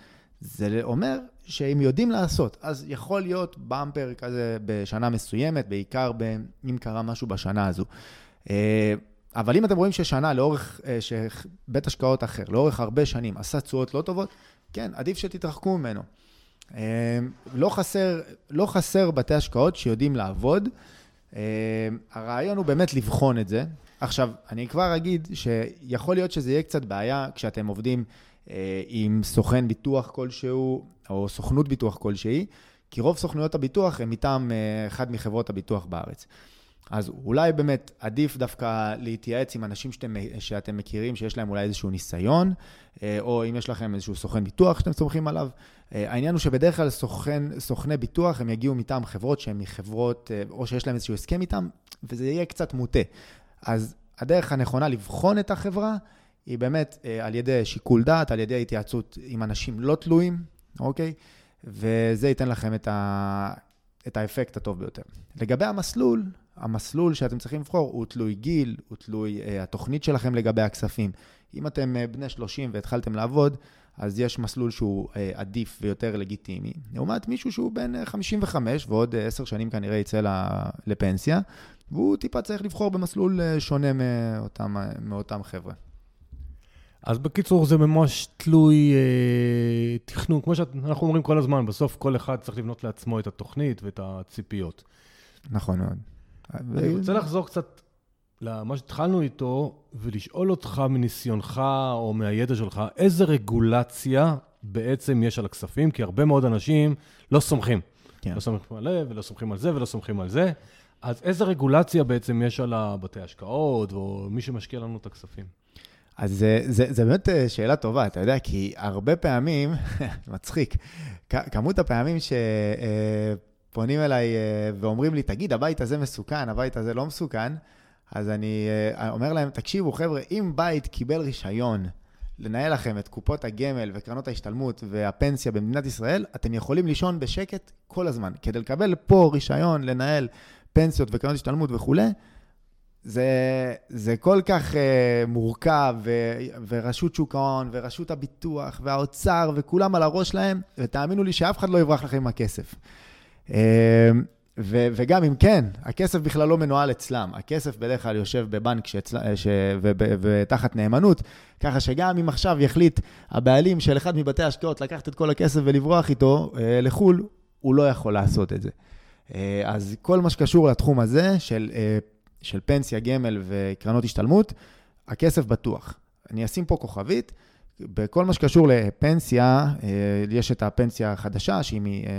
זה אומר שהם יודעים לעשות. אז יכול להיות במפר כזה בשנה מסוימת, בעיקר אם קרה משהו בשנה הזו. אה, אבל אם אתם רואים ששנה לאורך, אה, שבית השקעות אחר, לאורך הרבה שנים, עשה תשואות לא טובות, כן, עדיף שתתרחקו ממנו. אה, לא חסר, לא חסר בתי השקעות שיודעים לעבוד. הרעיון הוא באמת לבחון את זה. עכשיו, אני כבר אגיד שיכול להיות שזה יהיה קצת בעיה כשאתם עובדים עם סוכן ביטוח כלשהו, או סוכנות ביטוח כלשהי, כי רוב סוכנויות הביטוח הן מטעם אה, אחד מחברות הביטוח בארץ. אז אולי באמת עדיף דווקא להתייעץ עם אנשים שאתם, שאתם מכירים, שיש להם אולי איזשהו ניסיון, אה, או אם יש לכם איזשהו סוכן ביטוח שאתם סומכים עליו. אה, העניין הוא שבדרך כלל סוכן, סוכני ביטוח, הם יגיעו מטעם חברות שהן מחברות, או שיש להם איזשהו הסכם איתם, וזה יהיה קצת מוטה. אז הדרך הנכונה לבחון את החברה היא באמת על ידי שיקול דעת, על ידי התייעצות עם אנשים לא תלויים, אוקיי? וזה ייתן לכם את, ה... את האפקט הטוב ביותר. לגבי המסלול, המסלול שאתם צריכים לבחור הוא תלוי גיל, הוא תלוי uh, התוכנית שלכם לגבי הכספים. אם אתם uh, בני 30 והתחלתם לעבוד, אז יש מסלול שהוא uh, עדיף ויותר לגיטימי. לעומת מישהו שהוא בן uh, 55 ועוד uh, 10 שנים כנראה יצא לפנסיה, והוא טיפה צריך לבחור במסלול שונה מאותם, מאותם חבר'ה. אז בקיצור, זה ממש תלוי אה, תכנון. כמו שאנחנו אומרים כל הזמן, בסוף כל אחד צריך לבנות לעצמו את התוכנית ואת הציפיות. נכון מאוד. אני רוצה לחזור קצת למה שהתחלנו איתו, ולשאול אותך מניסיונך או מהידע שלך, איזה רגולציה בעצם יש על הכספים? כי הרבה מאוד אנשים לא סומכים. כן. לא סומכים על זה, ולא סומכים על זה, ולא סומכים על זה. אז איזה רגולציה בעצם יש על הבתי השקעות, או מי שמשקיע לנו את הכספים? אז זה, זה, זה באמת אה, שאלה טובה, אתה יודע, כי הרבה פעמים, מצחיק, כמות הפעמים שפונים אה, אליי אה, ואומרים לי, תגיד, הבית הזה מסוכן, הבית הזה לא מסוכן, אז אני אומר להם, תקשיבו, חבר'ה, אם בית קיבל רישיון לנהל לכם את קופות הגמל וקרנות ההשתלמות והפנסיה במדינת ישראל, אתם יכולים לישון בשקט כל הזמן. כדי לקבל פה רישיון לנהל פנסיות וקרנות השתלמות וכולי, זה, זה כל כך uh, מורכב, ו, ורשות שוק ההון, ורשות הביטוח, והאוצר, וכולם על הראש שלהם, ותאמינו לי שאף אחד לא יברח לכם עם הכסף. Uh, ו, וגם אם כן, הכסף בכלל לא מנוהל אצלם. הכסף בדרך כלל יושב בבנק שאצל, ש, ו, ו, ותחת נאמנות, ככה שגם אם עכשיו יחליט הבעלים של אחד מבתי ההשקעות לקחת את כל הכסף ולברוח איתו uh, לחו"ל, הוא לא יכול לעשות את זה. אז כל מה שקשור לתחום הזה של של פנסיה, גמל וקרנות השתלמות, הכסף בטוח. אני אשים פה כוכבית. בכל מה שקשור לפנסיה, אה, יש את הפנסיה החדשה, שהיא, אה,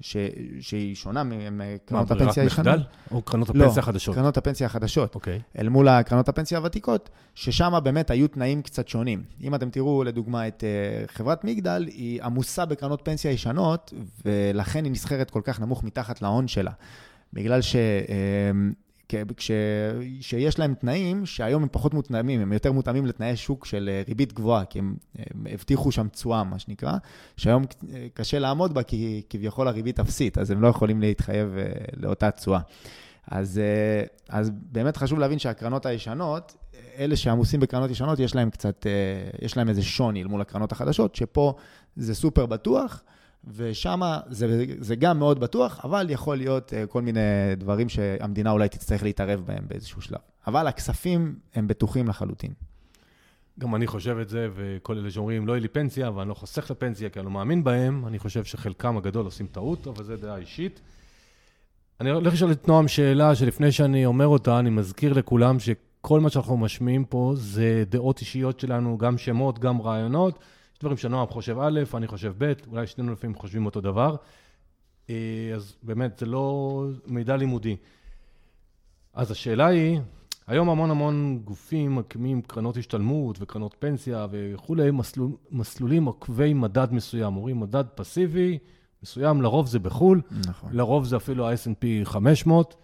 ש, שהיא שונה מקרנות הפנסיה הישנות. מה, ברירת מחדל? או קרנות הפנסיה לא, החדשות? לא, קרנות הפנסיה החדשות. אוקיי. Okay. אל מול הקרנות הפנסיה הוותיקות, ששם באמת היו תנאים קצת שונים. אם אתם תראו, לדוגמה, את אה, חברת מגדל, היא עמוסה בקרנות פנסיה ישנות, ולכן היא נסחרת כל כך נמוך מתחת להון שלה. בגלל ש... שיש להם תנאים שהיום הם פחות מותאמים, הם יותר מותאמים לתנאי שוק של אה, ריבית גבוהה, כי הם, הם הבטיחו שם תשואה, מה שנקרא, שהיום אה, קשה לעמוד בה, כי כביכול הריבית אפסית, אז הם לא יכולים להתחייב אה, לאותה תשואה. אז, אז באמת חשוב להבין שהקרנות הישנות, אלה שעמוסים בקרנות ישנות, יש להם קצת, יש להם איזה שוני מול הקרנות החדשות, שפה זה סופר בטוח. ושם זה, זה גם מאוד בטוח, אבל יכול להיות uh, כל מיני דברים שהמדינה אולי תצטרך להתערב בהם באיזשהו שלב. אבל הכספים הם בטוחים לחלוטין. גם אני חושב את זה, וכל אלה שאומרים, לא יהיה לי פנסיה, ואני לא חוסך לפנסיה כי אני לא מאמין בהם, אני חושב שחלקם הגדול עושים טעות, אבל זו דעה אישית. אני הולך לשאול את נועם שאלה שלפני שאני אומר אותה, אני מזכיר לכולם שכל מה שאנחנו משמיעים פה זה דעות אישיות שלנו, גם שמות, גם רעיונות. יש דברים שנועם חושב א', אני חושב ב', אולי שנינו לפעמים חושבים אותו דבר. אה, אז באמת, זה לא מידע לימודי. אז השאלה היא, היום המון המון גופים מקימים קרנות השתלמות וקרנות פנסיה וכולי, מסלול, מסלולים עוקבי מדד מסוים. אומרים מדד פסיבי מסוים, לרוב זה בחו"ל, נכון. לרוב זה אפילו ה-S&P 500,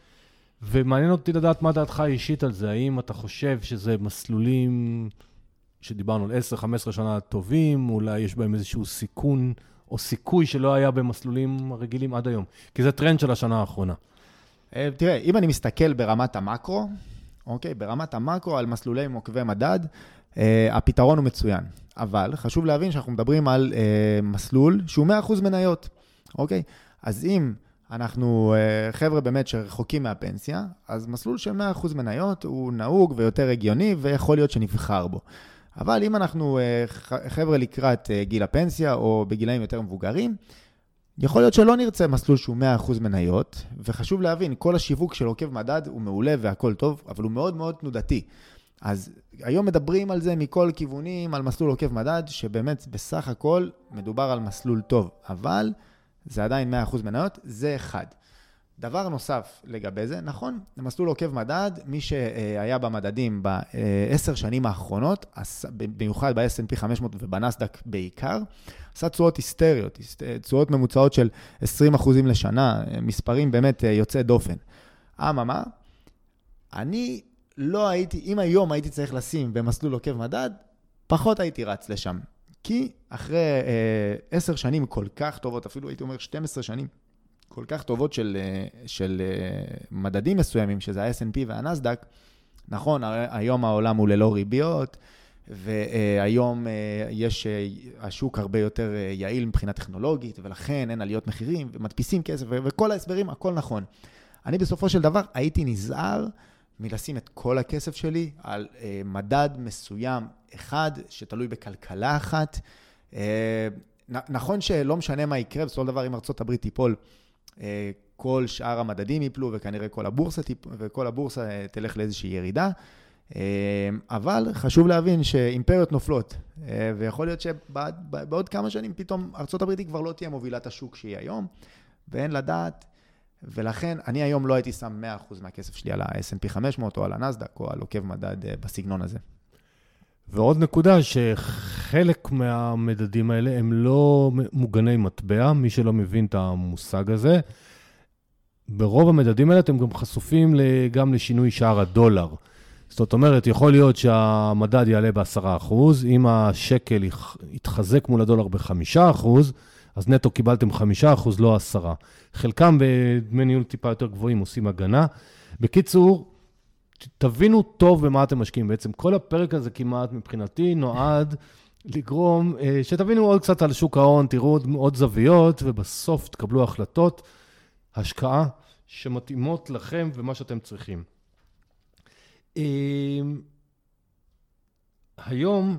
ומעניין אותי לדעת מה דעתך האישית על זה. האם אתה חושב שזה מסלולים שדיברנו על 10-15 שנה טובים, אולי יש בהם איזשהו סיכון או סיכוי שלא היה במסלולים הרגילים עד היום, כי זה טרנד של השנה האחרונה. אה, תראה, אם אני מסתכל ברמת המקרו, אוקיי, ברמת המקרו על מסלולי עוקבי מדד, אה, הפתרון הוא מצוין. אבל חשוב להבין שאנחנו מדברים על אה, מסלול שהוא 100% מניות, אוקיי? אז אם אנחנו חבר'ה באמת שרחוקים מהפנסיה, אז מסלול של 100% מניות הוא נהוג ויותר הגיוני, ויכול להיות שנבחר בו. אבל אם אנחנו אה, חבר'ה לקראת אה, גיל הפנסיה או בגילאים יותר מבוגרים, יכול להיות שלא נרצה מסלול שהוא 100% מניות, וחשוב להבין, כל השיווק של עוקב מדד הוא מעולה והכל טוב, אבל הוא מאוד מאוד תנודתי. אז היום מדברים על זה מכל כיוונים, על מסלול עוקב מדד, שבאמת בסך הכל מדובר על מסלול טוב, אבל זה עדיין 100% מניות, זה אחד. דבר נוסף לגבי זה, נכון, למסלול עוקב מדד, מי שהיה במדדים בעשר שנים האחרונות, במיוחד ב-S&P 500 ובנסדק בעיקר, עשה תשואות היסטריות, תשואות ממוצעות של 20% לשנה, מספרים באמת יוצאי דופן. אממה, אני לא הייתי, אם היום הייתי צריך לשים במסלול עוקב מדד, פחות הייתי רץ לשם. כי אחרי עשר אה, שנים כל כך טובות, אפילו הייתי אומר 12 שנים כל כך טובות של, אה, של אה, מדדים מסוימים, שזה ה-S&P והנסדק, נכון, היום העולם הוא ללא ריביות, והיום אה, יש, השוק הרבה יותר יעיל מבחינה טכנולוגית, ולכן אין עליות מחירים, ומדפיסים כסף, וכל ההסברים, הכל נכון. אני בסופו של דבר הייתי נזהר מלשים את כל הכסף שלי על מדד מסוים אחד, שתלוי בכלכלה אחת. נכון שלא משנה מה יקרה, בסופו של דבר אם ארה"ב תיפול, כל שאר המדדים ייפלו וכנראה כל הבורסה, וכל הבורסה אה, תלך לאיזושהי ירידה. אה, אבל חשוב להבין שאימפריות נופלות, ויכול להיות שבעוד כמה שנים פתאום ארה"ב היא כבר לא תהיה מובילת השוק שהיא היום, ואין לדעת, ולכן אני היום לא הייתי שם 100% מהכסף שלי על ה-S&P 500 או על הנסדק או על עוקב מדד בסגנון הזה. ועוד נקודה, שחלק מהמדדים האלה הם לא מוגני מטבע, מי שלא מבין את המושג הזה. ברוב המדדים האלה אתם גם חשופים גם לשינוי שער הדולר. זאת אומרת, יכול להיות שהמדד יעלה ב-10%, אם השקל יתחזק מול הדולר ב-5%, אז נטו קיבלתם 5%, לא 10%. חלקם בדמי ניהול טיפה יותר גבוהים עושים הגנה. בקיצור, תבינו טוב במה אתם משקיעים. בעצם כל הפרק הזה כמעט מבחינתי נועד לגרום, אה, שתבינו עוד קצת על שוק ההון, תראו עוד, עוד זוויות, ובסוף תקבלו החלטות, השקעה שמתאימות לכם ומה שאתם צריכים. אה, היום,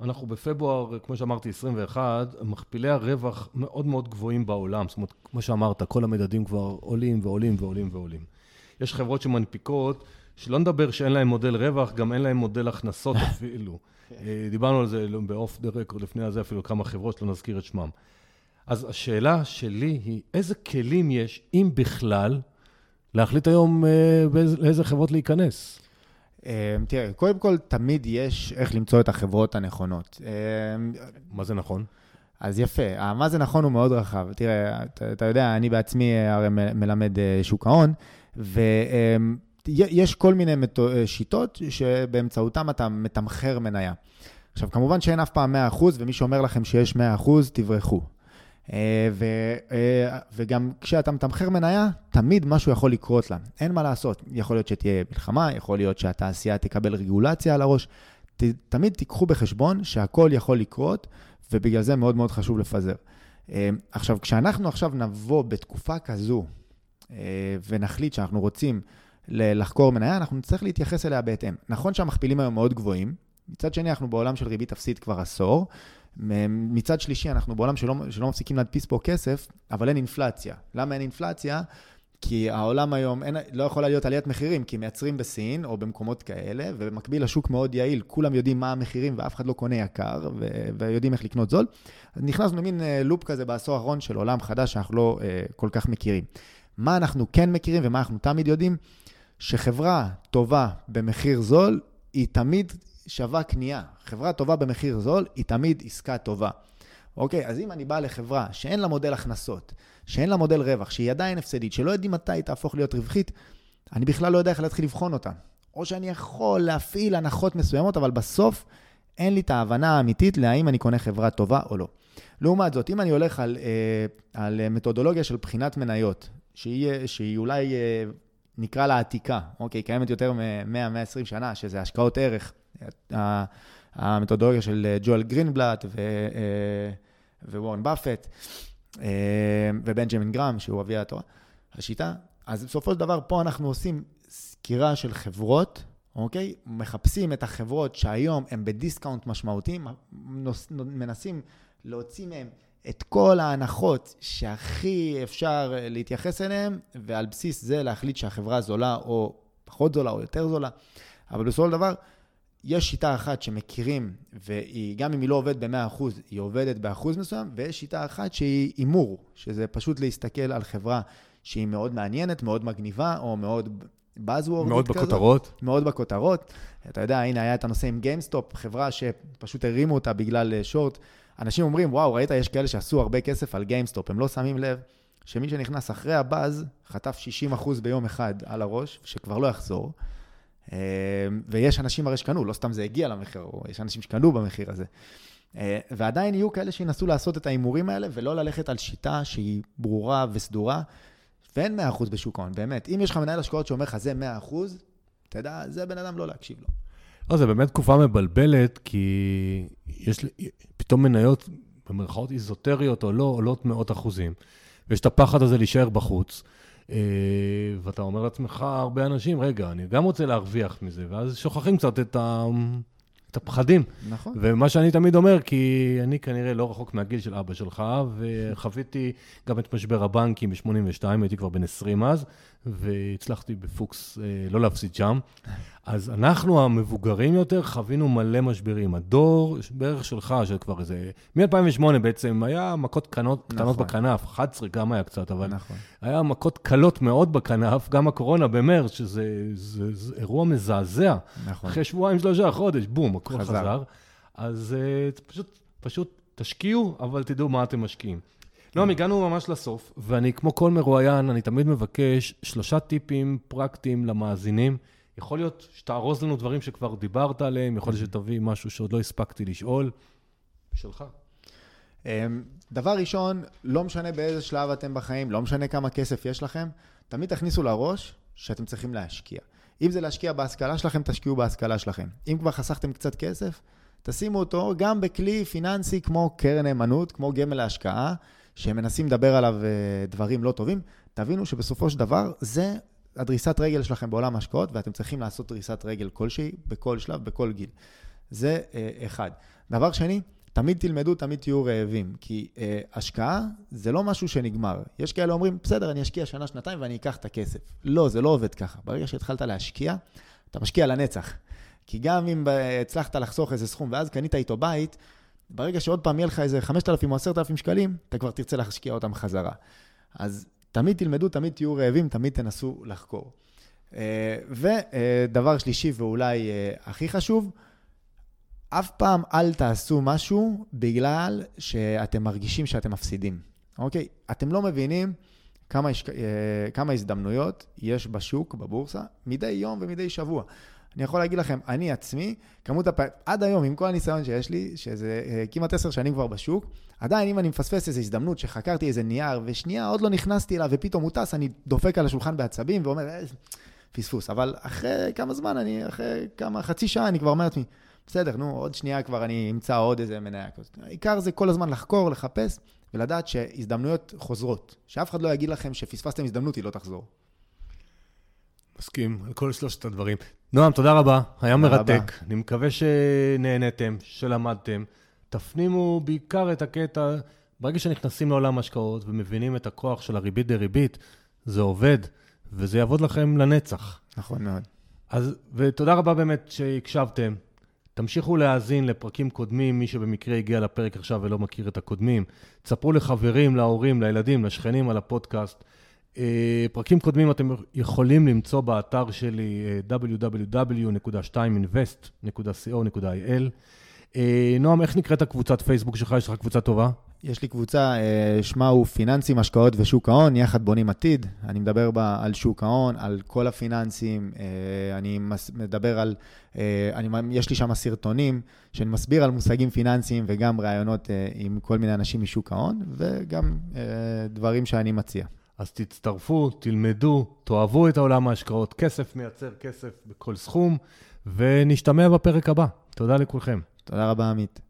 אנחנו בפברואר, כמו שאמרתי, 21, מכפילי הרווח מאוד מאוד גבוהים בעולם. זאת אומרת, כמו שאמרת, כל המדדים כבר עולים ועולים ועולים ועולים. יש חברות שמנפיקות, שלא נדבר שאין להם מודל רווח, גם אין להם מודל הכנסות אפילו. אה, דיברנו על זה באוף דה רקורד לפני הזה, אפילו כמה חברות, שלא נזכיר את שמם. אז השאלה שלי היא, איזה כלים יש, אם בכלל, להחליט היום אה, לאיזה חברות להיכנס? אה, תראה, קודם כל, תמיד יש איך למצוא את החברות הנכונות. מה זה נכון? אז יפה, מה זה נכון הוא מאוד רחב. תראה, אתה, אתה יודע, אני בעצמי הרי מלמד שוק ההון, ויש כל מיני שיטות שבאמצעותם אתה מתמחר מניה. עכשיו, כמובן שאין אף פעם 100%, ומי שאומר לכם שיש 100%, תברחו. אה, ו, אה, וגם כשאתה מתמחר מניה, תמיד משהו יכול לקרות לה. אין מה לעשות. יכול להיות שתהיה מלחמה, יכול להיות שהתעשייה תקבל רגולציה על הראש. ת, תמיד תיקחו בחשבון שהכל יכול לקרות, ובגלל זה מאוד מאוד חשוב לפזר. אה, עכשיו, כשאנחנו עכשיו נבוא בתקופה כזו, ונחליט שאנחנו רוצים לחקור מניה, אנחנו נצטרך להתייחס אליה בהתאם. נכון שהמכפילים היום מאוד גבוהים, מצד שני, אנחנו בעולם של ריבית אפסית כבר עשור. מצד שלישי, אנחנו בעולם שלא, שלא מפסיקים להדפיס פה כסף, אבל אין אינפלציה. למה אין אינפלציה? כי העולם היום אין, לא יכולה להיות עליית מחירים, כי מייצרים בסין או במקומות כאלה, ובמקביל השוק מאוד יעיל, כולם יודעים מה המחירים ואף אחד לא קונה יקר, ו- ויודעים איך לקנות זול. אז נכנסנו למין אה, לופ כזה בעשור האחרון של עולם חדש שאנחנו לא uh, כל כך מכירים. מה אנחנו כן מכירים ומה אנחנו תמיד יודעים? שחברה טובה במחיר זול, היא תמיד שווה קנייה. חברה טובה במחיר זול היא תמיד עסקה טובה. אוקיי, אז אם אני בא לחברה שאין לה מודל הכנסות, שאין לה מודל רווח, שהיא עדיין הפסדית, שלא יודעים מתי היא תהפוך להיות רווחית, אני בכלל לא יודע איך להתחיל לבחון אותה. או שאני יכול להפעיל הנחות מסוימות, אבל בסוף אין לי את ההבנה האמיתית להאם אני קונה חברה טובה או לא. לעומת זאת, אם אני הולך על, אה, על מתודולוגיה של בחינת מניות, שהיא, שהיא אולי, אה, נקרא לה עתיקה, אוקיי, קיימת יותר מ-100-120 שנה, שזה השקעות ערך, המתודולוגיה של אה, ג'ואל גרינבלט אה, ווורן באפט אה, ובנג'מין גרהם, שהוא אבי התורה, השיטה. אז בסופו של דבר, פה אנחנו עושים סקירה של חברות, אוקיי? מחפשים את החברות שהיום הן בדיסקאונט משמעותי, מנסים להוציא מהן את כל ההנחות שהכי אפשר להתייחס אליהן, ועל בסיס זה להחליט שהחברה זולה או פחות זולה או יותר זולה. אבל בסופו של דבר, יש שיטה אחת שמכירים, וגם אם היא לא עובדת ב-100%, היא עובדת באחוז מסוים, ויש שיטה אחת שהיא הימור, שזה פשוט להסתכל על חברה שהיא מאוד מעניינת, מאוד מגניבה, או מאוד buzzword מאוד כזאת, בכותרות. מאוד בכותרות. אתה יודע, הנה, היה את הנושא עם GameStop, חברה שפשוט הרימו אותה בגלל שורט. אה, אנשים אומרים, וואו, ראית, יש כאלה שעשו הרבה כסף על GameStop, הם לא שמים לב שמי שנכנס אחרי הבאז, חטף 60% ביום אחד על הראש, שכבר לא יחזור. אה, ויש אנשים הרי שקנו, לא סתם זה הגיע למחיר, או יש אנשים שקנו במחיר הזה. אה, ועדיין יהיו כאלה שינסו לעשות את ההימורים האלה, ולא ללכת על שיטה שהיא ברורה וסדורה, ואין 100% בשוק ההון, באמת. אם יש לך מנהל השקעות שאומר לך זה 100%, אתה יודע, זה בן אדם לא להקשיב לו. לא, זה באמת תקופה מבלבלת, כי יש פתאום מניות, במרכאות איזוטריות או לא, עולות מאות אחוזים. ויש את הפחד הזה להישאר בחוץ. אה, ואתה אומר לעצמך, הרבה אנשים, רגע, אני גם רוצה להרוויח מזה, ואז שוכחים קצת את, ה... את הפחדים. נכון. ומה שאני תמיד אומר, כי אני כנראה לא רחוק מהגיל של אבא שלך, וחוויתי גם את משבר הבנקים ב-82, הייתי כבר בן 20 אז, והצלחתי בפוקס אה, לא להפסיד שם. אז אנחנו המבוגרים יותר חווינו מלא משברים. הדור בערך שלך, שכבר איזה... מ-2008 בעצם היה מכות קטנות, נכון. קטנות בכנף, 11 גם היה קצת, אבל נכון. היה מכות קלות מאוד בכנף, גם הקורונה במרץ, שזה זה, זה אירוע מזעזע. נכון. אחרי שבועיים, שלושה חודש, בום, הכל חזר. חזר. אז uh, פשוט, פשוט תשקיעו, אבל תדעו מה אתם משקיעים. נועם, הגענו ממש לסוף, ואני, כמו כל מרואיין, אני תמיד מבקש שלושה טיפים פרקטיים למאזינים. יכול להיות שתארוז לנו דברים שכבר דיברת עליהם, יכול להיות שתביא משהו שעוד לא הספקתי לשאול. שלך. אמ, דבר ראשון, לא משנה באיזה שלב אתם בחיים, לא משנה כמה כסף יש לכם, תמיד תכניסו לראש שאתם צריכים להשקיע. אם זה להשקיע בהשכלה שלכם, תשקיעו בהשכלה שלכם. אם כבר חסכתם קצת כסף, תשימו אותו גם בכלי פיננסי כמו קרן נאמנות, כמו גמל להשקעה, שמנסים לדבר עליו אה, דברים לא טובים. תבינו שבסופו של דבר זה הדריסת רגל שלכם בעולם ההשקעות, ואתם צריכים לעשות דריסת רגל כלשהי, בכל שלב, בכל גיל. זה אה, אחד. דבר שני, תמיד תלמדו, תמיד תהיו רעבים, כי אה, השקעה זה לא משהו שנגמר. יש כאלה אומרים, בסדר, אני אשקיע שנה, שנתיים ואני אקח את הכסף. לא, זה לא עובד ככה. ברגע שהתחלת להשקיע, אתה משקיע לנצח. כי גם אם הצלחת לחסוך איזה סכום ואז קנית איתו בית, ברגע שעוד פעם יהיה לך איזה 5,000 או 10,000 שקלים, אתה כבר תרצה להשקיע אותם חזרה. אז תמיד תלמדו, תמיד תהיו רעבים, תמיד תנסו לחקור. אה, ודבר שלישי ואולי אה, הכי חשוב, אף פעם אל תעשו משהו בגלל שאתם מרגישים שאתם מפסידים, אוקיי? אתם לא מבינים כמה, יש, אה, כמה הזדמנויות יש בשוק, בבורסה, מדי יום ומדי שבוע. אני יכול להגיד לכם, אני עצמי, כמות הפעמים, עד היום, עם כל הניסיון שיש לי, שזה אה, כמעט עשר שנים כבר בשוק, עדיין אם אני מפספס איזו הזדמנות שחקרתי איזה נייר, ושנייה עוד לא נכנסתי אליו ופתאום הוא טס, אני דופק על השולחן בעצבים ואומר, אה, פספוס. אבל אחרי כמה זמן, אני, אחרי כמה, חצי שעה, אני כבר אומר לעצמי, בסדר, נו, עוד שנייה כבר אני אמצא עוד איזה מניה כזאת. העיקר זה כל הזמן לחקור, לחפש, ולדעת שהזדמנויות חוזרות. שאף אחד לא יגיד לכם שפספסתם הזדמנות, היא לא תחזור. מסכים על כל שלושת הדברים. נועם, תודה רבה, היה מרתק. רבה. אני מקווה שנהנתם, שלמדתם. תפנימו בעיקר את הקטע, ברגע שנכנסים לעולם ההשקעות ומבינים את הכוח של הריבית דריבית, זה עובד, וזה יעבוד לכם לנצח. נכון מאוד. אז, ותודה רבה באמת שהקשבתם. תמשיכו להאזין לפרקים קודמים, מי שבמקרה הגיע לפרק עכשיו ולא מכיר את הקודמים. תספרו לחברים, להורים, לילדים, לשכנים על הפודקאסט. אה, פרקים קודמים אתם יכולים למצוא באתר שלי אה, www.2invest.co.il. אה, נועם, איך נקראת הקבוצת פייסבוק שלך? יש לך קבוצה טובה? יש לי קבוצה, שמה הוא פיננסים, השקעות ושוק ההון, יחד בונים עתיד. אני מדבר בה על שוק ההון, על כל הפיננסים, אני מדבר על, אני, יש לי שם סרטונים שאני מסביר על מושגים פיננסיים וגם ראיונות עם כל מיני אנשים משוק ההון, וגם דברים שאני מציע. אז תצטרפו, תלמדו, תאהבו את העולם ההשקעות. כסף מייצר כסף בכל סכום, ונשתמע בפרק הבא. תודה לכולכם. תודה רבה, עמית.